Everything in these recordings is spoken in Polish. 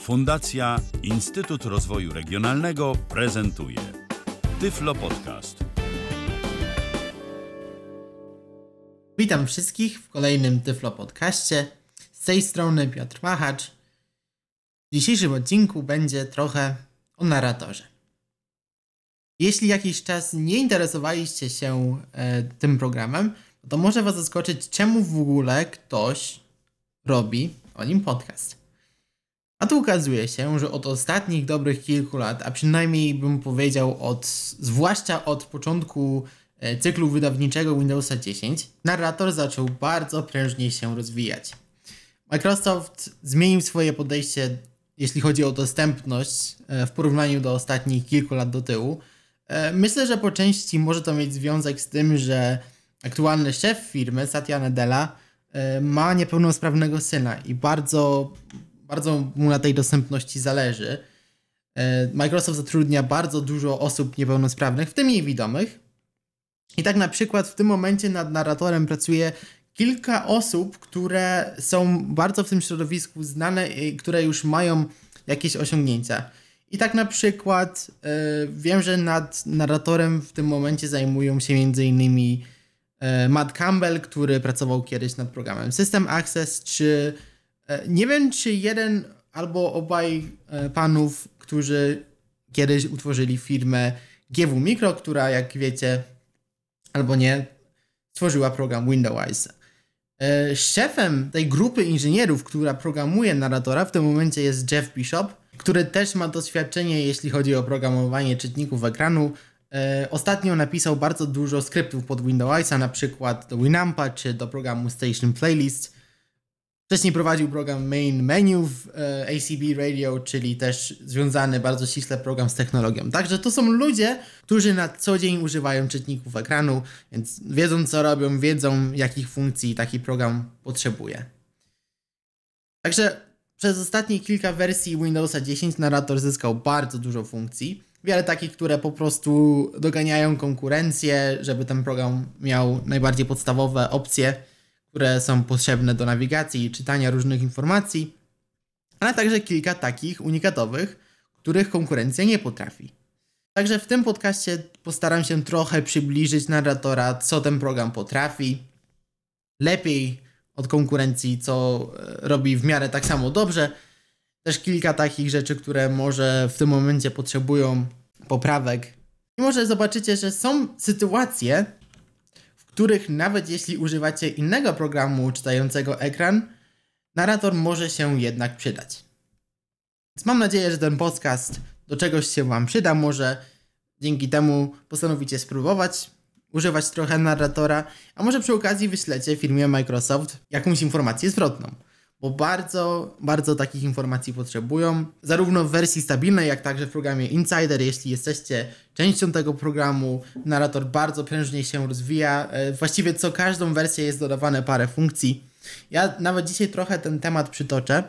Fundacja Instytut Rozwoju Regionalnego prezentuje Tyflo Podcast. Witam wszystkich w kolejnym Tyflo Podcaście. Z tej strony Piotr Machacz. W dzisiejszym odcinku będzie trochę o narratorze. Jeśli jakiś czas nie interesowaliście się e, tym programem, to może Was zaskoczyć, czemu w ogóle ktoś robi o nim podcast. A tu okazuje się, że od ostatnich dobrych kilku lat, a przynajmniej bym powiedział od, zwłaszcza od początku e, cyklu wydawniczego Windowsa 10, narrator zaczął bardzo prężnie się rozwijać. Microsoft zmienił swoje podejście, jeśli chodzi o dostępność e, w porównaniu do ostatnich kilku lat do tyłu. E, myślę, że po części może to mieć związek z tym, że aktualny szef firmy, Satya Nadella, ma niepełnosprawnego syna i bardzo bardzo mu na tej dostępności zależy. E, Microsoft zatrudnia bardzo dużo osób niepełnosprawnych, w tym niewidomych. I tak na przykład w tym momencie nad narratorem pracuje kilka osób, które są bardzo w tym środowisku znane i które już mają jakieś osiągnięcia. I tak na przykład yy, wiem, że nad narratorem w tym momencie zajmują się m.in. Yy, Matt Campbell, który pracował kiedyś nad programem System Access, czy E, nie wiem, czy jeden albo obaj e, panów, którzy kiedyś utworzyli firmę GW Micro, która jak wiecie, albo nie, stworzyła program Windows. E, szefem tej grupy inżynierów, która programuje narratora, w tym momencie jest Jeff Bishop, który też ma doświadczenie, jeśli chodzi o programowanie czytników ekranu. Ostatnio napisał bardzo dużo skryptów pod Windowsa, na przykład do Winampa czy do programu Station Playlist. Wcześniej prowadził program Main Menu w e, ACB Radio, czyli też związany bardzo ściśle program z technologią. Także to są ludzie, którzy na co dzień używają czytników ekranu, więc wiedzą co robią, wiedzą jakich funkcji taki program potrzebuje. Także przez ostatnie kilka wersji Windowsa 10 narrator zyskał bardzo dużo funkcji. Wiele takich, które po prostu doganiają konkurencję, żeby ten program miał najbardziej podstawowe opcje które są potrzebne do nawigacji i czytania różnych informacji, ale także kilka takich unikatowych, których konkurencja nie potrafi. Także w tym podcaście postaram się trochę przybliżyć narratora, co ten program potrafi, lepiej od konkurencji, co e, robi w miarę tak samo dobrze. Też kilka takich rzeczy, które może w tym momencie potrzebują poprawek. I może zobaczycie, że są sytuacje, których nawet jeśli używacie innego programu czytającego ekran, narrator może się jednak przydać. Więc mam nadzieję, że ten podcast do czegoś się Wam przyda. Może dzięki temu postanowicie spróbować używać trochę narratora, a może przy okazji wyślecie firmie Microsoft jakąś informację zwrotną bo bardzo, bardzo takich informacji potrzebują, zarówno w wersji stabilnej, jak także w programie Insider. Jeśli jesteście częścią tego programu, narrator bardzo prężnie się rozwija. E, właściwie co każdą wersję jest dodawane parę funkcji. Ja nawet dzisiaj trochę ten temat przytoczę,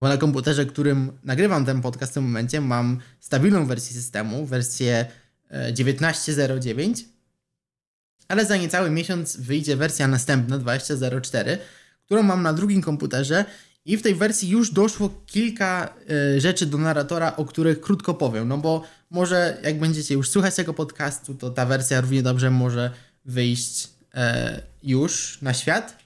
bo na komputerze, którym nagrywam ten podcast w tym momencie, mam stabilną wersję systemu, wersję 19.09, e, ale za niecały miesiąc wyjdzie wersja następna, 20.04 którą mam na drugim komputerze i w tej wersji już doszło kilka y, rzeczy do narratora, o których krótko powiem. No bo może jak będziecie już słuchać tego podcastu, to ta wersja równie dobrze może wyjść y, już na świat.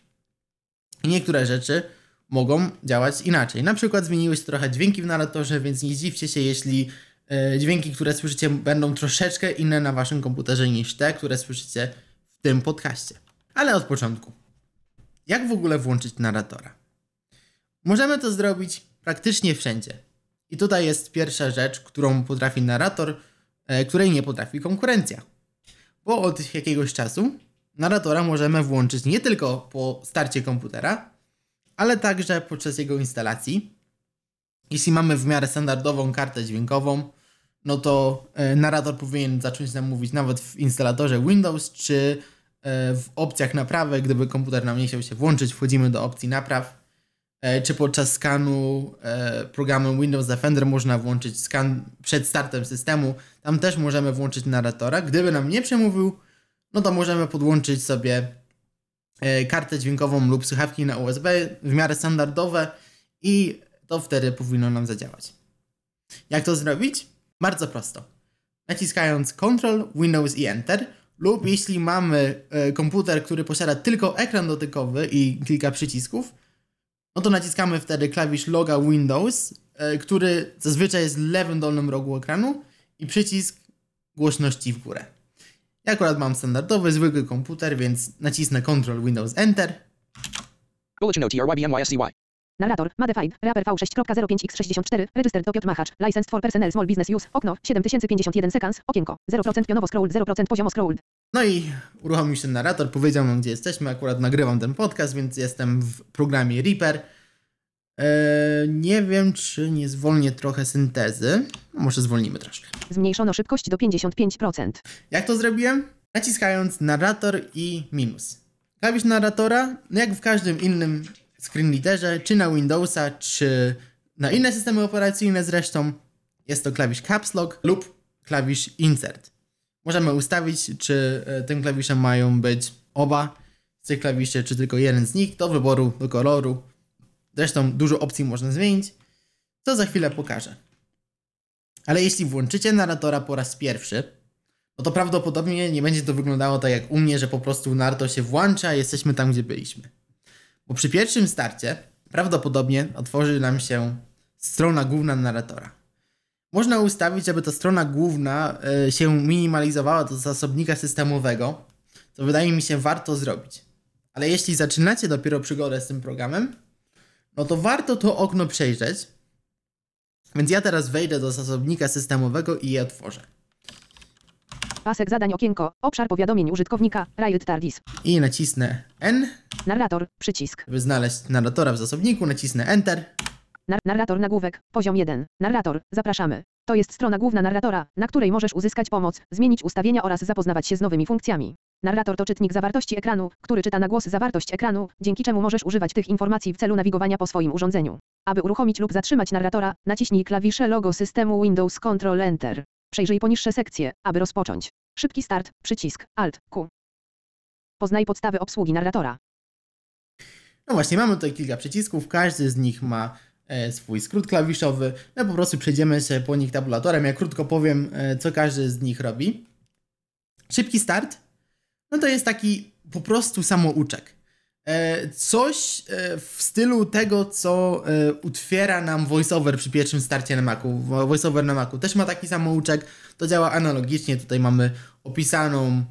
I niektóre rzeczy mogą działać inaczej. Na przykład zmieniły się trochę dźwięki w narratorze, więc nie zdziwcie się, jeśli y, dźwięki, które słyszycie, będą troszeczkę inne na waszym komputerze niż te, które słyszycie w tym podcaście. Ale od początku. Jak w ogóle włączyć narratora? Możemy to zrobić praktycznie wszędzie. I tutaj jest pierwsza rzecz, którą potrafi narrator, e, której nie potrafi konkurencja. Bo od jakiegoś czasu narratora możemy włączyć nie tylko po starcie komputera, ale także podczas jego instalacji. Jeśli mamy w miarę standardową kartę dźwiękową, no to e, narrator powinien zacząć nam mówić nawet w instalatorze Windows czy w opcjach naprawy, gdyby komputer nam nie chciał się włączyć, wchodzimy do opcji napraw. E, czy podczas skanu e, programem Windows Defender można włączyć skan przed startem systemu. Tam też możemy włączyć narratora. Gdyby nam nie przemówił, no to możemy podłączyć sobie kartę dźwiękową lub słuchawki na USB w miarę standardowe i to wtedy powinno nam zadziałać. Jak to zrobić? Bardzo prosto. Naciskając Ctrl, Windows i Enter, lub jeśli mamy e, komputer, który posiada tylko ekran dotykowy i kilka przycisków, no to naciskamy wtedy klawisz loga Windows, e, który zazwyczaj jest w lewym dolnym rogu ekranu i przycisk głośności w górę. Ja akurat mam standardowy, zwykły komputer, więc nacisnę Ctrl Windows Enter. Narrator, Modified, Rapper V6.05x64, Registered to Piotr Machacz, Licensed for Personnel Small Business Use, okno, 7051 seconds, okienko, 0% pionowo scrolled, 0% poziomo scrolled. No i uruchomił się narrator, powiedział nam, gdzie jesteśmy. Akurat nagrywam ten podcast, więc jestem w programie Reaper. Eee, nie wiem, czy nie zwolnię trochę syntezy. No, może zwolnimy troszkę. Zmniejszono szybkość do 55%. Jak to zrobiłem? Naciskając narrator i minus. Klawisz narratora, no jak w każdym innym screen readerze, czy na Windowsa, czy na inne systemy operacyjne zresztą, jest to klawisz Caps Lock lub klawisz Insert. Możemy ustawić, czy e, tym klawiszem mają być oba z tych klawiszy, czy tylko jeden z nich, do wyboru, do koloru. Zresztą dużo opcji można zmienić, co za chwilę pokażę. Ale jeśli włączycie narratora po raz pierwszy, no to prawdopodobnie nie będzie to wyglądało tak jak u mnie, że po prostu narto się włącza jesteśmy tam, gdzie byliśmy. Bo przy pierwszym starcie prawdopodobnie otworzy nam się strona główna narratora. Można ustawić, żeby ta strona główna e, się minimalizowała do zasobnika systemowego, co wydaje mi się warto zrobić. Ale jeśli zaczynacie dopiero przygodę z tym programem, no to warto to okno przejrzeć. Więc ja teraz wejdę do zasobnika systemowego i je otworzę. Pasek zadań okienko, obszar powiadomień użytkownika, Riot Tardis. I nacisnę N, Narrator, przycisk. żeby znaleźć narratora w zasobniku, nacisnę Enter. Nar narrator nagłówek, poziom 1. Narrator, zapraszamy. To jest strona główna narratora, na której możesz uzyskać pomoc, zmienić ustawienia oraz zapoznawać się z nowymi funkcjami. Narrator to czytnik zawartości ekranu, który czyta na głos zawartość ekranu, dzięki czemu możesz używać tych informacji w celu nawigowania po swoim urządzeniu. Aby uruchomić lub zatrzymać narratora, naciśnij klawisze logo systemu Windows Ctrl Enter. Przejrzyj poniższe sekcje, aby rozpocząć. Szybki start, przycisk, Alt, Q. Poznaj podstawy obsługi narratora. No właśnie, mamy tutaj kilka przycisków, każdy z nich ma e, swój skrót klawiszowy. No po prostu przejdziemy się po nich tabulatorem. Ja krótko powiem, e, co każdy z nich robi. Szybki start, no to jest taki po prostu samouczek. E, coś e, w stylu tego, co e, utwiera nam VoiceOver przy pierwszym starcie na Macu. Vo- VoiceOver na Macu też ma taki samouczek. To działa analogicznie. Tutaj mamy opisaną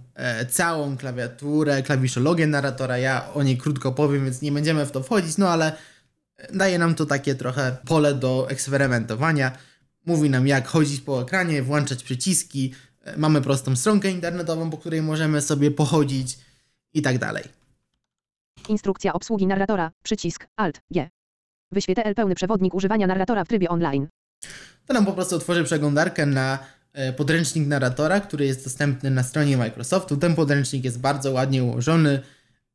całą klawiaturę, klawiszologię narratora. Ja o niej krótko powiem, więc nie będziemy w to wchodzić, no ale daje nam to takie trochę pole do eksperymentowania. Mówi nam, jak chodzić po ekranie, włączać przyciski. Mamy prostą stronkę internetową, po której możemy sobie pochodzić i tak dalej. Instrukcja obsługi narratora, przycisk, Alt, G. Wyświetl pełny przewodnik używania narratora w trybie online. To nam po prostu otworzy przeglądarkę na e, podręcznik narratora, który jest dostępny na stronie Microsoftu. Ten podręcznik jest bardzo ładnie ułożony.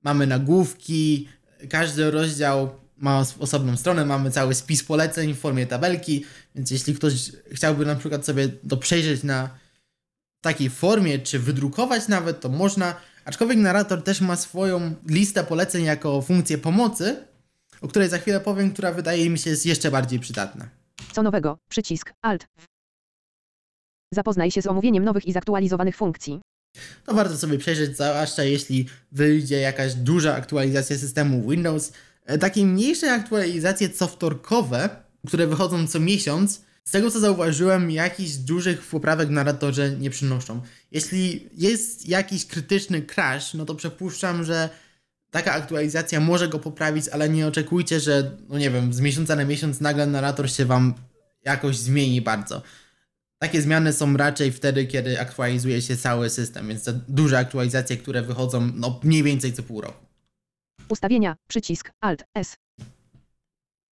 Mamy nagłówki, każdy rozdział ma os- osobną stronę, mamy cały spis poleceń w formie tabelki, więc jeśli ktoś chciałby na przykład sobie to przejrzeć na takiej formie, czy wydrukować nawet, to można. Aczkolwiek narrator też ma swoją listę poleceń jako funkcję pomocy, o której za chwilę powiem, która wydaje mi się jest jeszcze bardziej przydatna. Co nowego, przycisk, Alt. Zapoznaj się z omówieniem nowych i zaktualizowanych funkcji. to warto sobie przejrzeć, zwłaszcza jeśli wyjdzie jakaś duża aktualizacja systemu Windows. E, Takie mniejsze aktualizacje co wtorkowe, które wychodzą co miesiąc, z tego co zauważyłem, jakichś dużych poprawek w narratorze nie przynoszą. Jeśli jest jakiś krytyczny crash, no to przypuszczam, że taka aktualizacja może go poprawić, ale nie oczekujcie, że, no nie wiem, z miesiąca na miesiąc nagle narrator się wam jakoś zmieni bardzo. Takie zmiany są raczej wtedy, kiedy aktualizuje się cały system, więc te duże aktualizacje, które wychodzą no, mniej więcej co pół roku. Ustawienia, przycisk, Alt, S.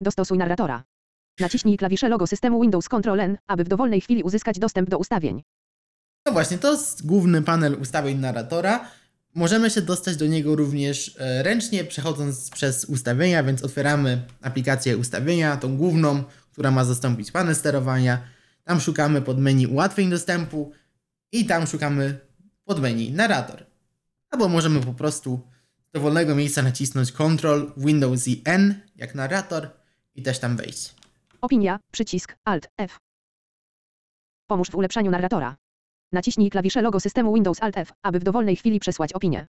Dostosuj narratora. Naciśnij klawisze logo systemu Windows Ctrl N, aby w dowolnej chwili uzyskać dostęp do ustawień. No właśnie, to jest główny panel ustawień narratora. Możemy się dostać do niego również e, ręcznie, przechodząc przez ustawienia, więc otwieramy aplikację ustawienia, tą główną, która ma zastąpić panel sterowania. Tam szukamy pod menu ułatwień dostępu i tam szukamy pod menu narrator. Albo możemy po prostu z dowolnego miejsca nacisnąć Ctrl, Windows i N jak narrator i też tam wejść. Opinia, przycisk, Alt, F. Pomóż w ulepszaniu narratora. Naciśnij klawisze logo systemu Windows Alt F, aby w dowolnej chwili przesłać opinię.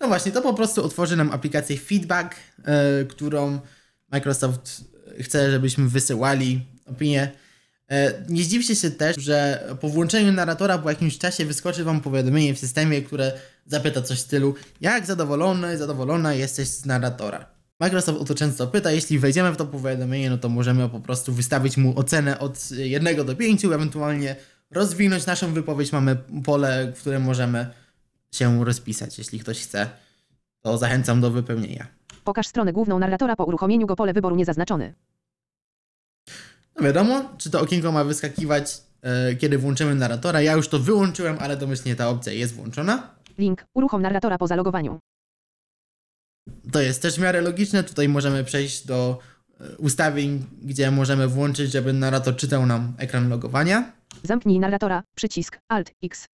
No właśnie, to po prostu otworzy nam aplikację Feedback, e, którą Microsoft chce, żebyśmy wysyłali opinie. E, nie zdziwcie się też, że po włączeniu narratora po jakimś czasie wyskoczy Wam powiadomienie w systemie, które zapyta coś w stylu jak zadowolony, zadowolona jesteś z narratora. Microsoft o to często pyta, jeśli wejdziemy w to powiadomienie, no to możemy po prostu wystawić mu ocenę od 1 do 5, ewentualnie rozwinąć naszą wypowiedź. Mamy pole, w którym możemy się rozpisać. Jeśli ktoś chce, to zachęcam do wypełnienia. Pokaż stronę główną narratora po uruchomieniu go pole wyboru niezaznaczony. No wiadomo, czy to okienko ma wyskakiwać, e, kiedy włączymy narratora. Ja już to wyłączyłem, ale domyślnie ta opcja jest włączona. Link, uruchom narratora po zalogowaniu. To jest też w miarę logiczne. Tutaj możemy przejść do e, ustawień, gdzie możemy włączyć, żeby narrator czytał nam ekran logowania. Zamknij narratora, przycisk, Alt, X.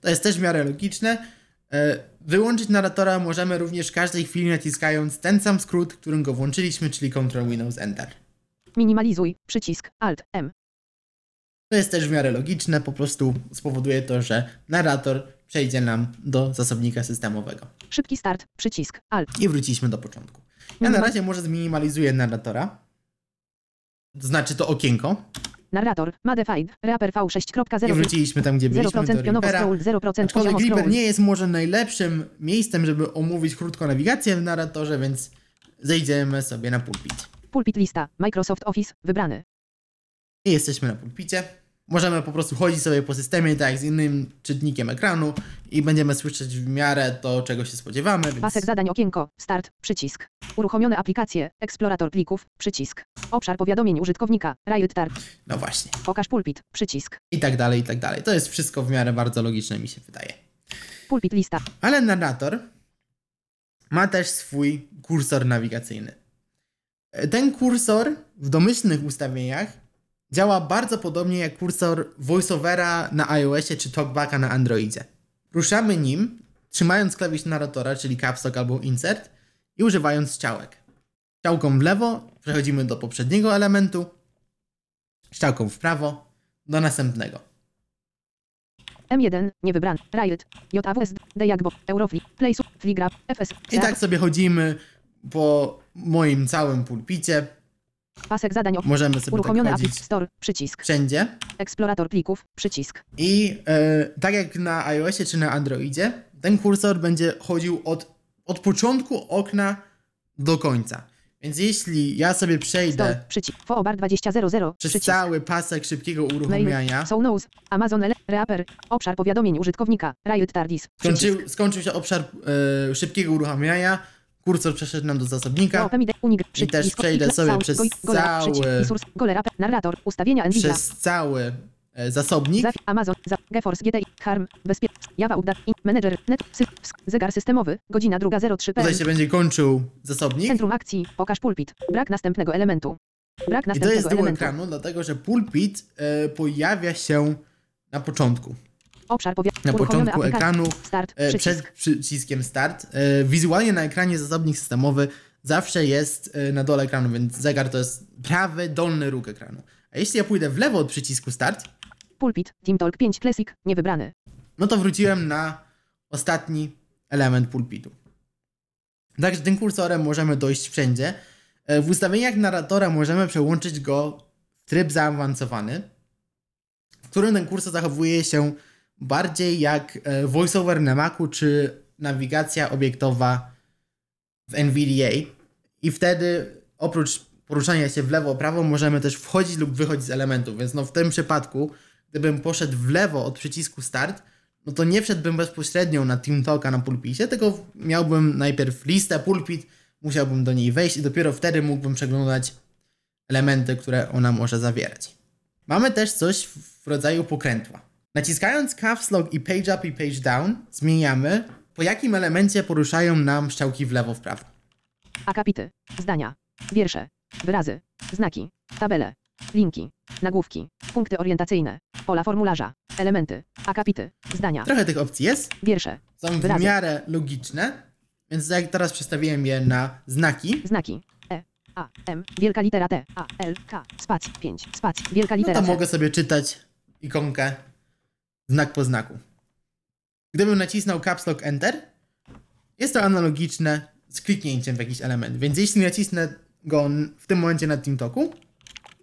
To jest też w miarę logiczne. E, Wyłączyć narratora możemy również w każdej chwili naciskając ten sam skrót, którym go włączyliśmy, czyli Ctrl Windows Enter. Minimalizuj, przycisk, Alt, M. To jest też w miarę logiczne, po prostu spowoduje to, że narrator przejdzie nam do zasobnika systemowego. Szybki start, przycisk, Alt. I wróciliśmy do początku. Ja na razie może zminimalizuję narratora. To znaczy to okienko. Narrator, Modified, Reaper I V6.0. wróciliśmy tam, gdzie byliśmy, 0% do pionowo Reapera. scroll, 0% Aczkolwiek poziomo Reaper scroll. nie jest może najlepszym miejscem, żeby omówić krótko nawigację w narratorze, więc zejdziemy sobie na pulpit. Pulpit lista, Microsoft Office, wybrany. I jesteśmy na pulpicie. Możemy po prostu chodzić sobie po systemie, tak jak z innym czytnikiem ekranu i będziemy słyszeć w miarę to, czego się spodziewamy, więc... Pasek zadań okienko, start, przycisk. Uruchomione aplikacje, eksplorator plików, przycisk. Obszar powiadomień użytkownika, Riot Tar. No właśnie. Pokaż pulpit, przycisk. I tak dalej, i tak dalej. To jest wszystko w miarę bardzo logiczne, mi się wydaje. Pulpit lista, Ale narrator ma też swój kursor nawigacyjny. Ten kursor w domyślnych ustawieniach działa bardzo podobnie jak kursor voiceovera na iOSie czy talkbacka na Androidzie. Ruszamy nim, trzymając klawisz narratora, czyli caps lock albo insert i używając strzałek. Strzałką w lewo przechodzimy do poprzedniego elementu, strzałką w prawo do następnego. M1, niewybrany, Riot, JAWS, D jak Bob, Eurofli, Place, Fligrab, FS, I tak sobie chodzimy po moim całym pulpicie. Pasek zadań Możemy sobie tak Uruchomiony chodzić Apple Store, przycisk. wszędzie. Eksplorator plików, przycisk. I e, tak jak na iOSie czy na Androidzie, ten kursor będzie chodził od, od początku okna do końca. Więc jeśli ja sobie przejdę przycisk. Foobar 2000, przez przycisk. cały pasek szybkiego uruchamiania, Mail, Sonos, Amazon Reaper, obszar powiadomień użytkownika, Riot Tardis, skończył, skończył się obszar e, szybkiego uruchamiania, kursor przeszedł nam do zasobnika. I też przejdę sobie przez cały- narrator, ustawienia przez cały zasobnik. Amazon, GeForce GTI, Harm, Bezpie, Java Update, Manager, Net, Zegar systemowy, godzina druga 03 Tutaj się będzie kończył zasobnik. Centrum akcji, pokaż pulpit, brak następnego elementu. Brak I to następnego jest elementu. ekranu, dlatego że pulpit e, pojawia się na początku. Obszar Na początku ekranu Start, e, przycisk. przed przyciskiem Start. E, wizualnie na ekranie zasobnik systemowy zawsze jest e, na dole ekranu, więc zegar to jest prawy dolny róg ekranu. A jeśli ja pójdę w lewo od przycisku Start, Pulpit, TeamTalk 5 Classic, niewybrany. no to wróciłem na ostatni element pulpitu. Także tym kursorem możemy dojść wszędzie. W ustawieniach narratora możemy przełączyć go w tryb zaawansowany, w którym ten kursor zachowuje się bardziej jak e, voiceover na Macu czy nawigacja obiektowa w NVDA. I wtedy oprócz poruszania się w lewo, prawo możemy też wchodzić lub wychodzić z elementów. Więc no w tym przypadku, gdybym poszedł w lewo od przycisku Start, no to nie wszedłbym bezpośrednio na Team Talka na pulpicie, tylko miałbym najpierw listę pulpit, musiałbym do niej wejść i dopiero wtedy mógłbym przeglądać elementy, które ona może zawierać. Mamy też coś w rodzaju pokrętła. Naciskając Caps Lock i Page Up i Page Down zmieniamy, po jakim elemencie poruszają nam strzałki w lewo, w prawo. Akapity, zdania, wiersze, wyrazy, znaki, tabele, linki, nagłówki, punkty orientacyjne, pola formularza, elementy, akapity, zdania, Trochę tych opcji jest, wiersze, są w Wyrazy. miarę logiczne, więc jak teraz przestawiłem je na znaki, znaki, e, A, M, wielka litera T, A, L, K, spac, 5, spac, wielka No litera to C. mogę sobie czytać ikonkę znak po znaku. Gdybym nacisnął Caps Lock Enter, jest to analogiczne z kliknięciem w jakiś element. Więc jeśli nacisnę go w tym momencie na TeamTalku,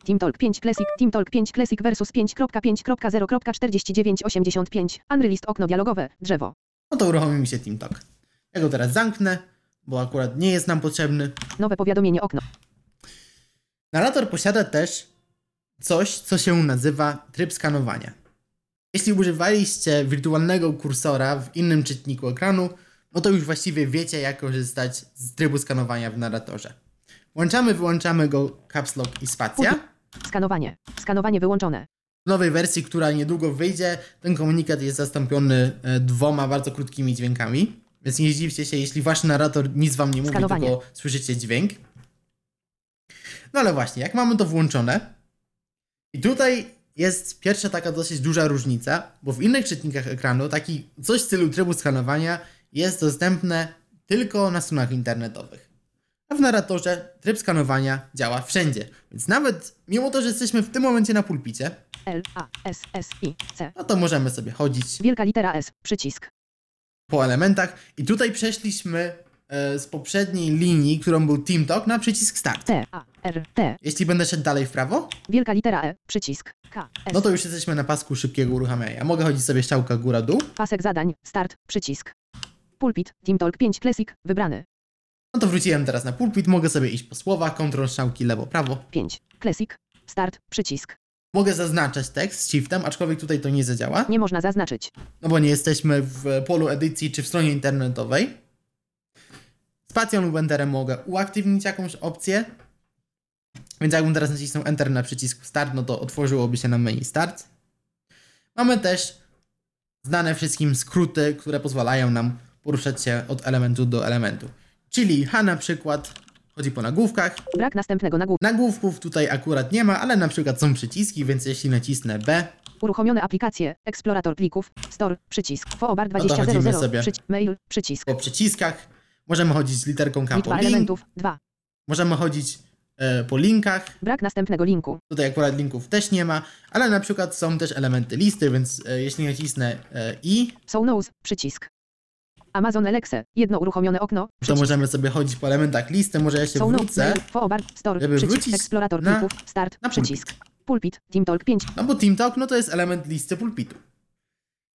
TeamTalk 5 Classic, TeamTalk 5 Classic versus 5.5.0.4985, Unreleased okno dialogowe, drzewo. no to uruchomi mi się TeamTalk. Ja go teraz zamknę, bo akurat nie jest nam potrzebny. Nowe powiadomienie okno. Narrator posiada też coś, co się nazywa tryb skanowania. Jeśli używaliście wirtualnego kursora w innym czytniku ekranu, no to już właściwie wiecie, jak korzystać z trybu skanowania w narratorze. Włączamy, wyłączamy go caps lock i spacja. Skanowanie. Skanowanie wyłączone. W nowej wersji, która niedługo wyjdzie, ten komunikat jest zastąpiony e, dwoma bardzo krótkimi dźwiękami. Więc nie zdziwcie się, jeśli wasz narrator nic wam nie mówi, Skanowanie. tylko słyszycie dźwięk. No ale właśnie, jak mamy to włączone, i tutaj jest pierwsza taka dosyć duża różnica, bo w innych czytnikach ekranu taki coś w stylu trybu skanowania jest dostępne tylko na stronach internetowych. A w narratorze tryb skanowania działa wszędzie. Więc nawet mimo to, że jesteśmy w tym momencie na pulpicie, L, A, S, S, I, C. no to możemy sobie chodzić Wielka litera S, przycisk. po elementach. I tutaj przeszliśmy z poprzedniej linii, którą był Team Talk, na przycisk Start. T, A, R, T. Jeśli będę szedł dalej w prawo, Wielka litera E, przycisk. K, S. no to już jesteśmy na pasku szybkiego uruchamiania. Mogę chodzić sobie strzałka góra-dół. Pasek zadań, start, przycisk. Pulpit, TeamTalk 5 Classic, wybrany. No to wróciłem teraz na pulpit, mogę sobie iść po słowach, kontrol strzałki lewo-prawo. 5. Classic, start, przycisk. Mogę zaznaczać tekst z shiftem, aczkolwiek tutaj to nie zadziała, Nie można zaznaczyć. no bo nie jesteśmy w polu edycji czy w stronie internetowej. Spacją lub enterem mogę uaktywnić jakąś opcję. Więc jakbym teraz nacisnął enter na przycisku start, no to otworzyłoby się nam menu start. Mamy też znane wszystkim skróty, które pozwalają nam poruszać się od elementu do elementu. Czyli H na przykład chodzi po nagłówkach. Brak następnego nagłówka. Nagłówków tutaj akurat nie ma, ale na przykład są przyciski, więc jeśli nacisnę B, Uruchomione aplikacje, eksplorator plików, store, przycisk. Foobar No to chodzimy 2000, sobie. przycisk, mail, przycisk. po przyciskach możemy chodzić z literką K po Liczba link, elementów, 2. możemy chodzić e, po linkach. Brak następnego linku. Tutaj akurat linków też nie ma, ale na przykład są też elementy listy, więc e, jeśli nacisnę e, I, Show nose, przycisk. Amazon Alexa, jedno uruchomione okno, to przycisk. możemy sobie chodzić po elementach listy. Może ja się Show notes, wrócę, mail, foobar, store, żeby przycisk, wrócić eksplorator na- plików, start, na pulpit. przycisk. Pulpit, TeamTalk 5. no bo TeamTalk no to jest element listy pulpitu.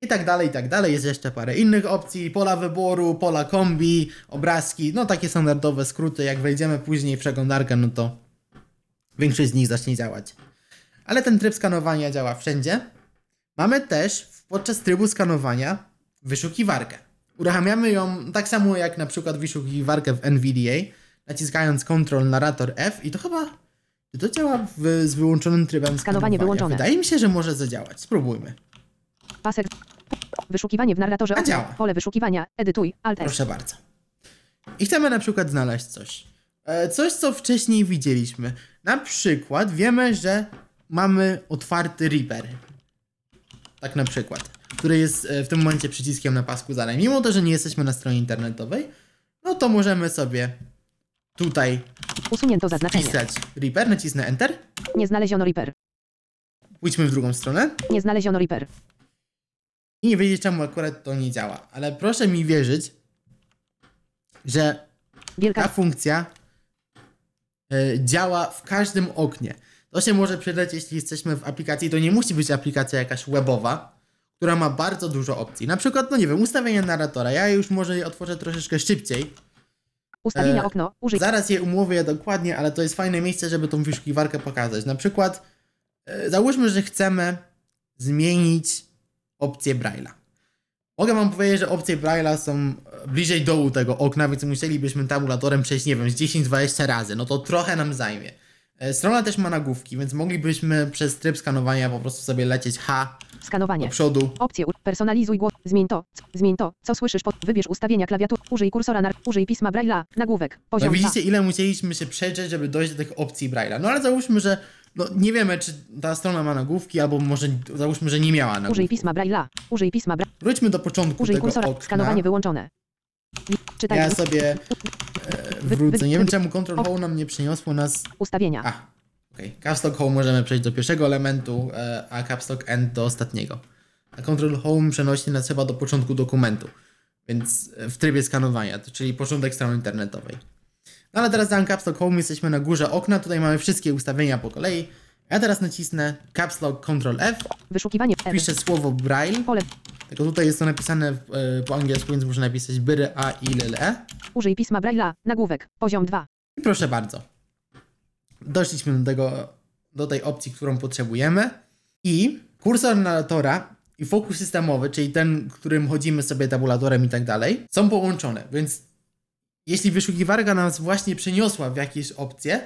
I tak dalej, i tak dalej. Jest jeszcze parę innych opcji, pola wyboru, pola kombi, obrazki, no takie standardowe skróty. Jak wejdziemy później w przeglądarkę, no to większość z nich zacznie działać. Ale ten tryb skanowania działa wszędzie. Mamy też podczas trybu skanowania wyszukiwarkę. Uruchamiamy ją tak samo jak na przykład wyszukiwarkę w NVDA, naciskając Ctrl Narrator F i to chyba to działa w, z wyłączonym trybem skanowania? wyłączone. Wydaje mi się, że może zadziałać. Spróbujmy. Pasek. Wyszukiwanie w narratorze A działa. Pole wyszukiwania, edytuj, alt. Proszę bardzo. I chcemy na przykład znaleźć coś. E, Coś, co wcześniej widzieliśmy. Na przykład wiemy, że mamy otwarty Reaper. Tak na przykład. Który jest e, w tym momencie przyciskiem na pasku zadań. Mimo to, że nie jesteśmy na stronie internetowej, no to możemy sobie tutaj Usunięto zaznaczenie. wpisać Reaper, nacisnę Enter. Nie znaleziono Reaper. Pójdźmy w drugą stronę. Nie znaleziono Reaper. I nie wiedzieć, czemu akurat to nie działa. Ale proszę mi wierzyć, że ta Wielka. funkcja e, działa w każdym oknie. To się może przydać, jeśli jesteśmy w aplikacji. To nie musi być aplikacja jakaś webowa, która ma bardzo dużo opcji. Na przykład, no nie wiem, ustawienia narratora. Ja już może je otworzę troszeczkę szybciej. Ustawienia e, okno. Użyj. Zaraz je umówię dokładnie, ale to jest fajne miejsce, żeby tą wyszukiwarkę pokazać. Na przykład, e, załóżmy, że chcemy zmienić opcję Braille'a. Mogę wam powiedzieć, że opcje Braille'a są e, bliżej dołu tego okna, więc musielibyśmy tabulatorem przejść, nie wiem, z 10-20 razy. No to trochę nam zajmie. E, Strona też ma nagłówki, więc moglibyśmy przez tryb skanowania po prostu sobie lecieć H do Skanowanie. przodu. Opcje. Personalizuj głos. Zmień to. Zmień to. Co słyszysz pod. Wybierz ustawienia klawiatury. Użyj kursora na. Użyj pisma Braille'a. Nagłówek. No Poziom widzicie, ile musieliśmy się przejrzeć, żeby dojść do tych opcji Braille'a. No ale załóżmy, że no, nie wiemy, czy ta strona ma nagłówki, albo może załóżmy, że nie miała 2. Użyj pisma Braille'a. Użyj pisma Braille'a. Wróćmy do początku Użyj tego kursora. okna. Skanowanie wyłączone. Czytaj. Ja sobie e, wrócę. Nie wiem czemu Control Home nam nie przyniosło nas... Ustawienia. A, okej. Caps Lock Home możemy przejść do pierwszego elementu, e, a Caps Lock End do ostatniego. A Control Home przenosi nas chyba do początku dokumentu, więc e, w trybie skanowania, czyli początek strony internetowej. No ale teraz dałem Caps Lock Home, jesteśmy na górze okna, tutaj mamy wszystkie ustawienia po kolei. Ja teraz nacisnę Caps Lock Control F, Wyszukiwanie. R. piszę słowo Braille, Pole. tylko tutaj jest to napisane w, e, po angielsku, więc muszę napisać byry A i l e. Użyj pisma Braille'a. Nagłówek. Poziom 2. I proszę bardzo. Doszliśmy do, tego, do tej opcji, którą potrzebujemy. I kursor narratora i fokus systemowy, czyli ten, którym chodzimy sobie tabulatorem i tak dalej, są połączone. Więc jeśli wyszukiwarka nas właśnie przeniosła w jakieś opcje,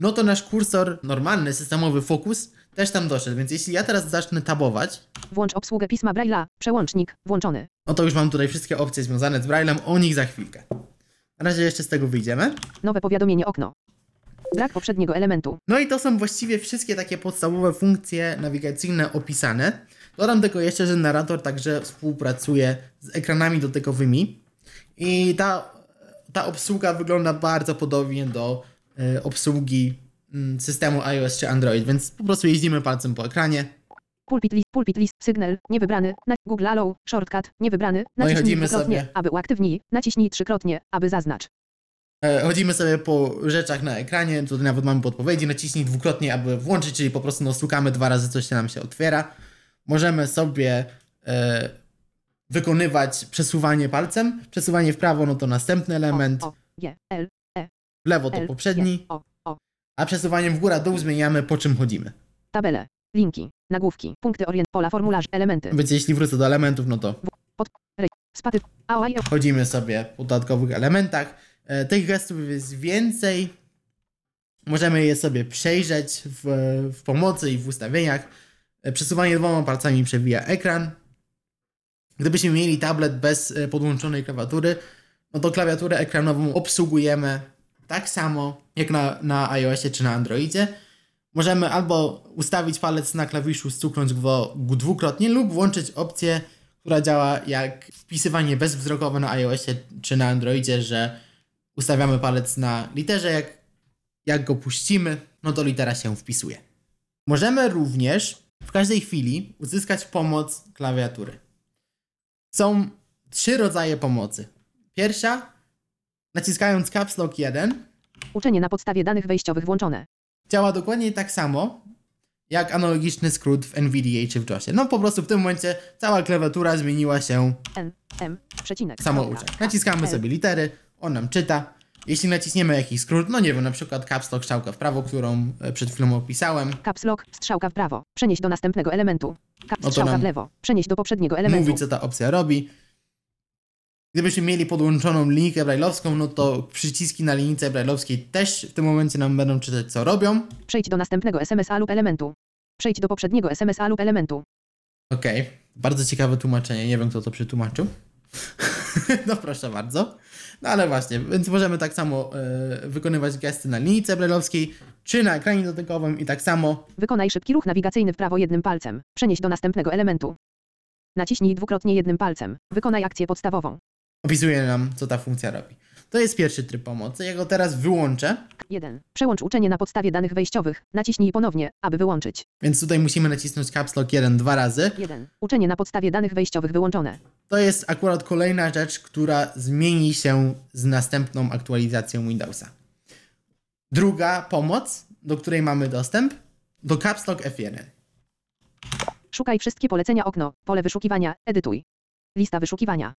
no to nasz kursor normalny, systemowy fokus też tam doszedł. Więc jeśli ja teraz zacznę tabować, Włącz obsługę pisma Braille'a. Przełącznik. Włączony. no to już mam tutaj wszystkie opcje związane z Braillem, o nich za chwilkę. Na razie jeszcze z tego wyjdziemy. Nowe powiadomienie okno. Brak poprzedniego elementu. No i to są właściwie wszystkie takie podstawowe funkcje nawigacyjne opisane. Dodam tylko jeszcze, że narrator także współpracuje z ekranami dotykowymi i ta, ta obsługa wygląda bardzo podobnie do y, obsługi mm, systemu iOS czy Android, więc po prostu jeździmy palcem po ekranie. Pulpit list, pulpit list, sygnal, niewybrany, na Google Allow, shortcut, niewybrany, No i naciśnij chodzimy dwukrotnie, sobie. aby uaktywnij, naciśnij trzykrotnie, aby zaznacz. E, Chodzimy sobie po rzeczach na ekranie, tutaj nawet mamy podpowiedzi, naciśnij dwukrotnie, aby włączyć, czyli po prostu no, stukamy dwa razy, coś się nam się otwiera. Możemy sobie e, wykonywać przesuwanie palcem. Przesuwanie w prawo, no to następny element, L, w lewo to poprzedni, a przesuwaniem w górę dół zmieniamy po czym chodzimy. tabele, linki, nagłówki, punkty orient, pola formularz, elementy, Więc jeśli wrócę do elementów, no to chodzimy sobie po dodatkowych elementach. E, tych gestów jest więcej. Możemy je sobie przejrzeć w, w pomocy i w ustawieniach. E, Przesuwanie dwoma palcami przewija ekran. Gdybyśmy mieli tablet bez e, podłączonej klawiatury, no to klawiaturę ekranową obsługujemy tak samo jak na, na iOSie czy na Androidzie. Możemy albo ustawić palec na klawiszu, stuknąć go dwukrotnie lub włączyć opcję, która działa jak wpisywanie bezwzrokowe na iOSie czy na Androidzie, że ustawiamy palec na literze, jak, jak go puścimy, no to litera się wpisuje. Możemy również w każdej chwili uzyskać pomoc klawiatury. Są trzy rodzaje pomocy. Pierwsza, naciskając Caps Lock 1, uczenie na podstawie danych wejściowych włączone, działa dokładnie tak samo jak analogiczny skrót w NVDA czy w JOSie. No po prostu w tym momencie cała klawiatura zmieniła się N, M, przecinek, samouczek. Naciskamy sobie litery, on nam czyta. Jeśli naciśniemy jakiś skrót, no nie wiem, na przykład caps lock strzałka w prawo, którą e, przed chwilą opisałem, Caps lock, strzałka w prawo, przenieść do następnego elementu, Caps No strzałka w lewo, przenieść do poprzedniego elementu, mówi co ta opcja robi. Gdybyśmy mieli podłączoną linijkę brailleowską, no to przyciski na linijce brailleowskiej też w tym momencie nam będą czytać co robią. przejdź do następnego SMS-a lub elementu, przejdź do poprzedniego SMS-a lub elementu, Okej, bardzo ciekawe tłumaczenie, nie wiem kto to przetłumaczył. no proszę bardzo. No ale właśnie, więc możemy tak samo e, wykonywać gesty na linijce brailleowskiej, czy na ekranie dotykowym i tak samo Wykonaj szybki ruch nawigacyjny w prawo jednym palcem. Przenieś do następnego elementu. Naciśnij dwukrotnie jednym palcem. Wykonaj akcję podstawową. opisuje nam, co ta funkcja robi. To jest pierwszy tryb pomocy. Ja go teraz wyłączę, 1. Przełącz uczenie na podstawie danych wejściowych. Naciśnij ponownie, aby wyłączyć. więc tutaj musimy nacisnąć Caps Lock 1 dwa razy. 1. Uczenie na podstawie danych wejściowych wyłączone. To jest akurat kolejna rzecz, która zmieni się z następną aktualizacją Windowsa. Druga pomoc, do której mamy dostęp, to Caps Lock F1. Szukaj wszystkie polecenia okno. Pole wyszukiwania. Edytuj. Lista wyszukiwania.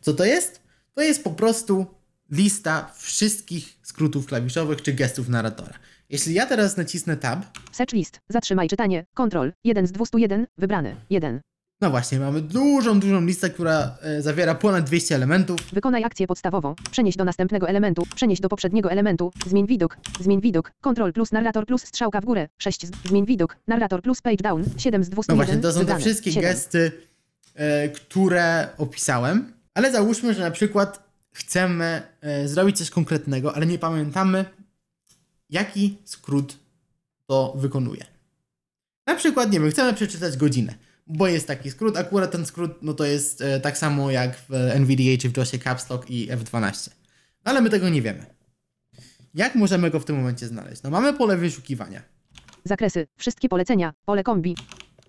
Co to jest? To jest po prostu lista wszystkich skrótów klawiszowych czy gestów narratora. Jeśli ja teraz nacisnę Tab, Search list. Zatrzymaj czytanie. Kontrol. 1 z 201. Wybrany. 1. no właśnie, mamy dużą, dużą listę, która e, zawiera ponad 200 elementów. Wykonaj akcję podstawową. Przenieś do następnego elementu. Przenieś do poprzedniego elementu. Zmień widok. Zmień widok. Kontrol plus narrator plus strzałka w górę. 6 z... Zmień widok. Narrator plus page down. 7 z 201. No właśnie, to są te Wybrany. wszystkie 7. gesty, e, które opisałem. Ale załóżmy, że na przykład chcemy e, zrobić coś konkretnego, ale nie pamiętamy, jaki skrót to wykonuje. Na przykład, nie wiem, chcemy przeczytać godzinę, bo jest taki skrót. Akurat ten skrót, no to jest e, tak samo jak w NVDA czy w JOSie Caps Lock i F12. Ale my tego nie wiemy. Jak możemy go w tym momencie znaleźć? No mamy pole wyszukiwania. Zakresy. Wszystkie polecenia. Pole kombi.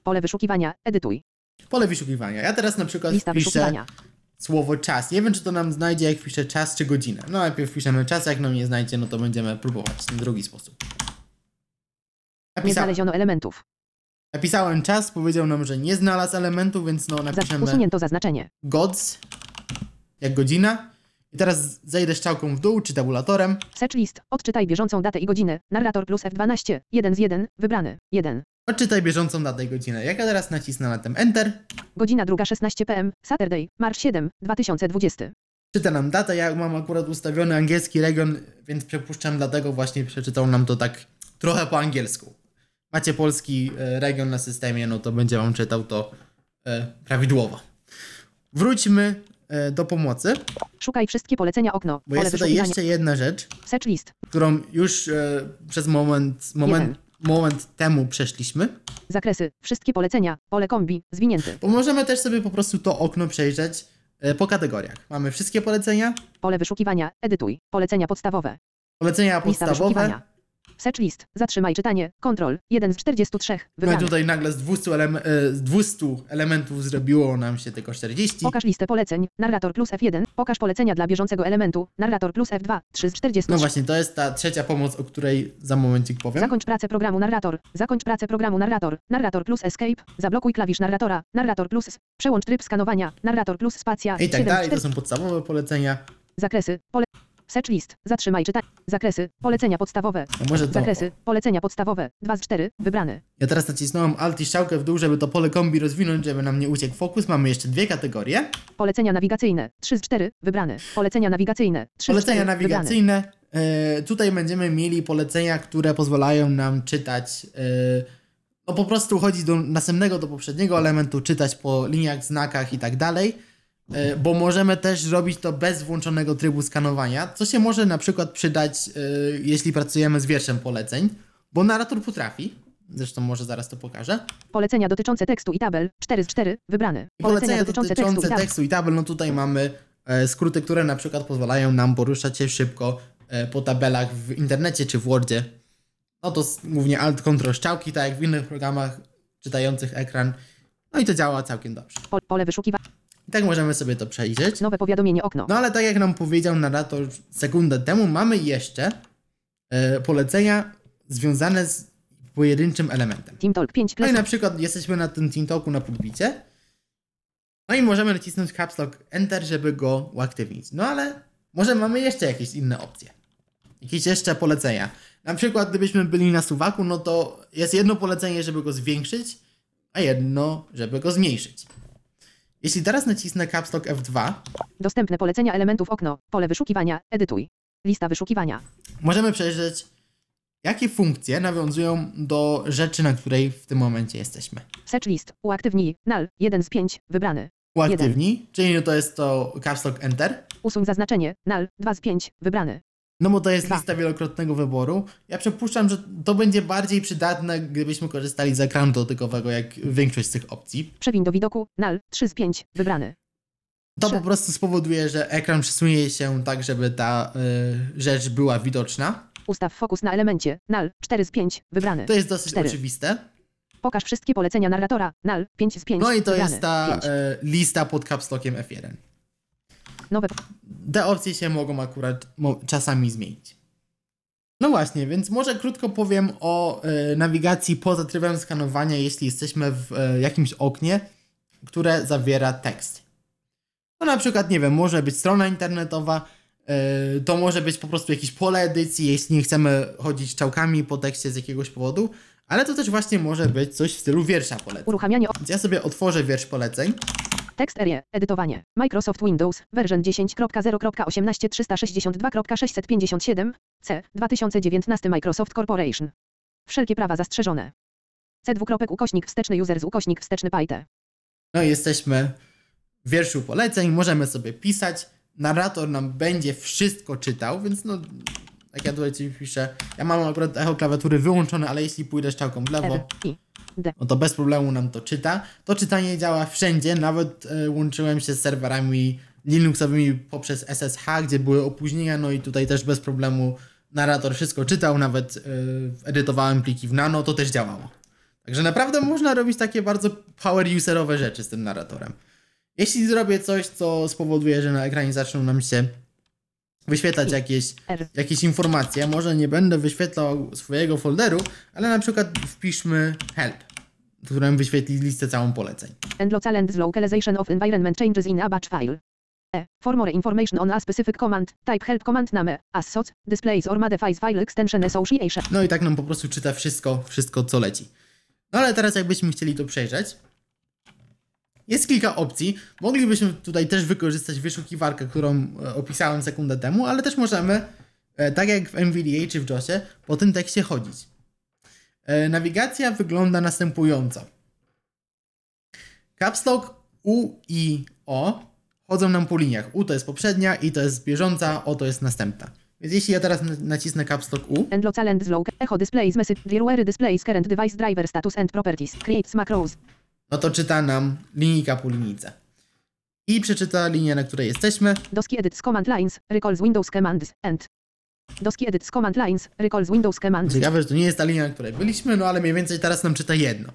Pole wyszukiwania. Edytuj. Pole wyszukiwania. Ja teraz na przykład Lista wpiszę. Słowo czas. Nie wiem, czy to nam znajdzie, jak piszę czas czy godzinę. No najpierw piszemy czas, jak nam nie znajdzie, no to będziemy próbować ten drugi sposób. Nie Napisałem, znaleziono elementów. napisałem czas, powiedział nam, że nie znalazł elementu, więc no napiszemy usunięto zaznaczenie. gods, jak godzina. I teraz zejdę strzałką w dół, czy tabulatorem. Search list. Odczytaj bieżącą datę i godzinę. Narrator plus F12. 1 z 1. Wybrany. 1. Odczytaj bieżącą datę i godzinę. Jak ja teraz nacisnę na ten Enter, Godzina druga 16 pm. Saturday. March 7. 2020. czyta nam datę. Ja mam akurat ustawiony angielski region, więc przepuszczam, dlatego właśnie przeczytał nam to tak trochę po angielsku. Macie polski e, region na systemie, no to będzie wam czytał to e, prawidłowo. Wróćmy e, do pomocy, Szukaj wszystkie polecenia okno. bo Pole jest tutaj jeszcze jedna rzecz, Search list. którą już e, przez moment, moment, Jeden. Moment temu przeszliśmy. Zakresy. Wszystkie polecenia. Pole kombi. Zwinięty. Bo możemy też sobie po prostu to okno przejrzeć e, po kategoriach. Mamy wszystkie polecenia, Pole wyszukiwania. Edytuj. Polecenia podstawowe. polecenia Lista podstawowe. wyszukiwania. Search list. Zatrzymaj czytanie. Kontrol. 1 z 43. No i Wybrany. tutaj nagle z 200, elem- e, z 200 elementów zrobiło nam się tylko 40. Pokaż listę poleceń. Narrator plus F1. Pokaż polecenia dla bieżącego elementu. Narrator plus F2. 3 z 43. No właśnie, to jest ta trzecia pomoc, o której za momencik powiem. Zakończ pracę programu narrator. Zakończ pracę programu narrator. Narrator plus escape. Zablokuj klawisz narratora. Narrator plus. Przełącz tryb skanowania. Narrator plus spacja. I tak 7 dalej, to 4. są podstawowe polecenia. Zakresy. Pole. Search list. Zatrzymaj czytanie. Zakresy. Polecenia podstawowe. No może to... Zakresy. Polecenia podstawowe. 2 z 4. Wybrany. Ja teraz nacisnąłem Alt i strzałkę w dół, żeby to pole kombi rozwinąć, żeby nam nie uciekł fokus. Mamy jeszcze dwie kategorie. Polecenia nawigacyjne. 3 z 4. Wybrany. Polecenia nawigacyjne. 3 z 4. Polecenia Wybrany. nawigacyjne. E, tutaj będziemy mieli polecenia, które pozwalają nam czytać. E, no po prostu chodzić do następnego, do poprzedniego elementu, czytać po liniach, znakach i tak dalej. E, bo możemy też robić to bez włączonego trybu skanowania, co się może na przykład przydać, e, jeśli pracujemy z wierszem poleceń, bo narrator potrafi. Zresztą może zaraz to pokażę. Polecenia dotyczące tekstu i tabel. 4 z 4. Wybrany. Polecenia dotyczące dotyczące tekstu i tabel. tekstu i tabel, no tutaj mamy e, skróty, które na przykład pozwalają nam poruszać się szybko e, po tabelach w internecie czy w Wordzie. No to głównie Alt, Ctrl, strzałki, tak jak w innych programach czytających ekran. No i to działa całkiem dobrze. Pole wyszukiwania. I tak możemy sobie to przejrzeć. Nowe powiadomienie okno. No ale tak jak nam powiedział narrator sekundę temu, mamy jeszcze e, polecenia związane z pojedynczym elementem. Team Talk 5. No i na przykład jesteśmy na tym Team Talku na pulpicie. No i możemy nacisnąć Caps Lock Enter, żeby go uaktywnić. No ale może mamy jeszcze jakieś inne opcje. Jakieś jeszcze polecenia. Na przykład gdybyśmy byli na suwaku, no to jest jedno polecenie, żeby go zwiększyć, a jedno, żeby go zmniejszyć. Jeśli teraz nacisnę Caps Lock F2, Dostępne polecenia elementów okno. Pole wyszukiwania. Edytuj. Lista wyszukiwania. możemy przejrzeć, jakie funkcje nawiązują do rzeczy, na której w tym momencie jesteśmy. Search list. Uaktywnij. Null. 1 z 5. Wybrany. Uaktywnij, czyli to jest to Caps Lock Enter. Usuń zaznaczenie. Null. 2 z 5. Wybrany. No bo to jest Dwa. lista wielokrotnego wyboru. Ja przypuszczam, że to będzie bardziej przydatne, gdybyśmy korzystali z ekranu dotykowego, jak większość z tych opcji. Przewiń do widoku. Null. 3 z 5. Wybrany. To Trzy. po prostu spowoduje, że ekran przesunie się tak, żeby ta y, rzecz była widoczna. Ustaw fokus na elemencie. Null. 4 z 5. Wybrany. To jest dosyć Cztery. oczywiste. Pokaż wszystkie polecenia narratora. Null. 5 z 5. No i to Wybrany. jest ta y, lista pod capslockiem F1. Nowe. Te opcje się mogą akurat czasami zmienić. No właśnie, więc może krótko powiem o e, nawigacji poza trybem skanowania, jeśli jesteśmy w e, jakimś oknie, które zawiera tekst. No na przykład, nie wiem, może być strona internetowa, e, to może być po prostu jakieś pole edycji, jeśli nie chcemy chodzić czałkami po tekście z jakiegoś powodu, ale to też właśnie może być coś w stylu wiersza poleceń. Uruchamianie. Więc ja sobie otworzę wiersz poleceń. Tekst area. Edytowanie. Microsoft Windows. Version 10.0.18.362.657. C. 2019 Microsoft Corporation. Wszelkie prawa zastrzeżone. C. Dwukropek ukośnik wsteczny user z ukośnik wsteczny Python. No jesteśmy w wierszu poleceń, możemy sobie pisać. Narrator nam będzie wszystko czytał, więc no, jak ja tutaj ci piszę, ja mam akurat echo klawiatury wyłączone, ale jeśli pójdę strzałką w lewo, no to bez problemu nam to czyta. To czytanie działa wszędzie, nawet e, łączyłem się z serwerami Linuxowymi poprzez SSH, gdzie były opóźnienia, no i tutaj też bez problemu narrator wszystko czytał, nawet yy, edytowałem pliki w nano, to też działało. Także naprawdę można robić takie bardzo power userowe rzeczy z tym narratorem. Jeśli zrobię coś, co spowoduje, że na ekranie zaczną nam się wyświetlać jakieś, jakieś informacje, może nie będę wyświetlał swojego folderu, ale na przykład wpiszmy help, w którym wyświetli listę całą poleceń. and local and localization of environment changes in a batch file. E. For more information on a specific command, type help command name, as soc, displays or modifies file extension association. No i tak nam po prostu czyta wszystko, wszystko co leci. No ale teraz jakbyśmy chcieli to przejrzeć, jest kilka opcji. Moglibyśmy tutaj też wykorzystać wyszukiwarkę, którą e, opisałem sekundę temu, ale też możemy, e, tak jak w NVDA czy w JOSie, po tym tekście chodzić. E, Nawigacja wygląda następująco. Caps Lock U i O chodzą nam po liniach. U to jest poprzednia, I to jest bieżąca, O to jest następna. Więc jeśli ja teraz na- nacisnę Caps Lock U, And local and local. Echo displays message. Displays current device driver status and properties. Creates macros. No to czyta nam linijka po linijce. I przeczyta linię, na której jesteśmy. Doski edits command lines. Recalls Windows commands. End. Doski edits command lines. Recalls Windows commands. Ciekawe, że to nie jest ta linia, na której byliśmy, no ale mniej więcej teraz nam czyta jedno.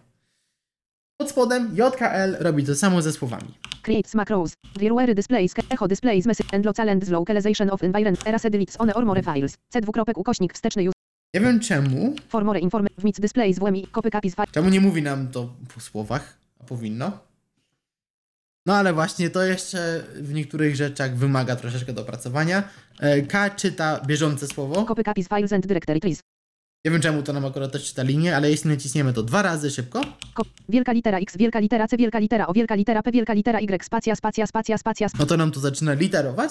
Pod spodem JKL robi to samo ze słowami. Creates macros. Firmware displays. Echo displays message. And local and localization of environment. Erase deletes one or more files. C dwukropek ukośnik wsteczny use. Nie wiem czemu, For more inform. Wmits displays WMI. Copy copies file. czemu nie mówi nam to po słowach, powinno. No ale właśnie to jeszcze w niektórych rzeczach wymaga troszeczkę dopracowania. E, K czyta bieżące słowo. Copy copies files and directory trees. Nie wiem czemu to nam akurat też czyta linię, ale jeśli naciśniemy to dwa razy szybko, Ko- wielka litera X, wielka litera C, wielka litera O, wielka litera P, wielka litera Y, spacja, spacja, spacja, spacja, no to nam to zaczyna literować.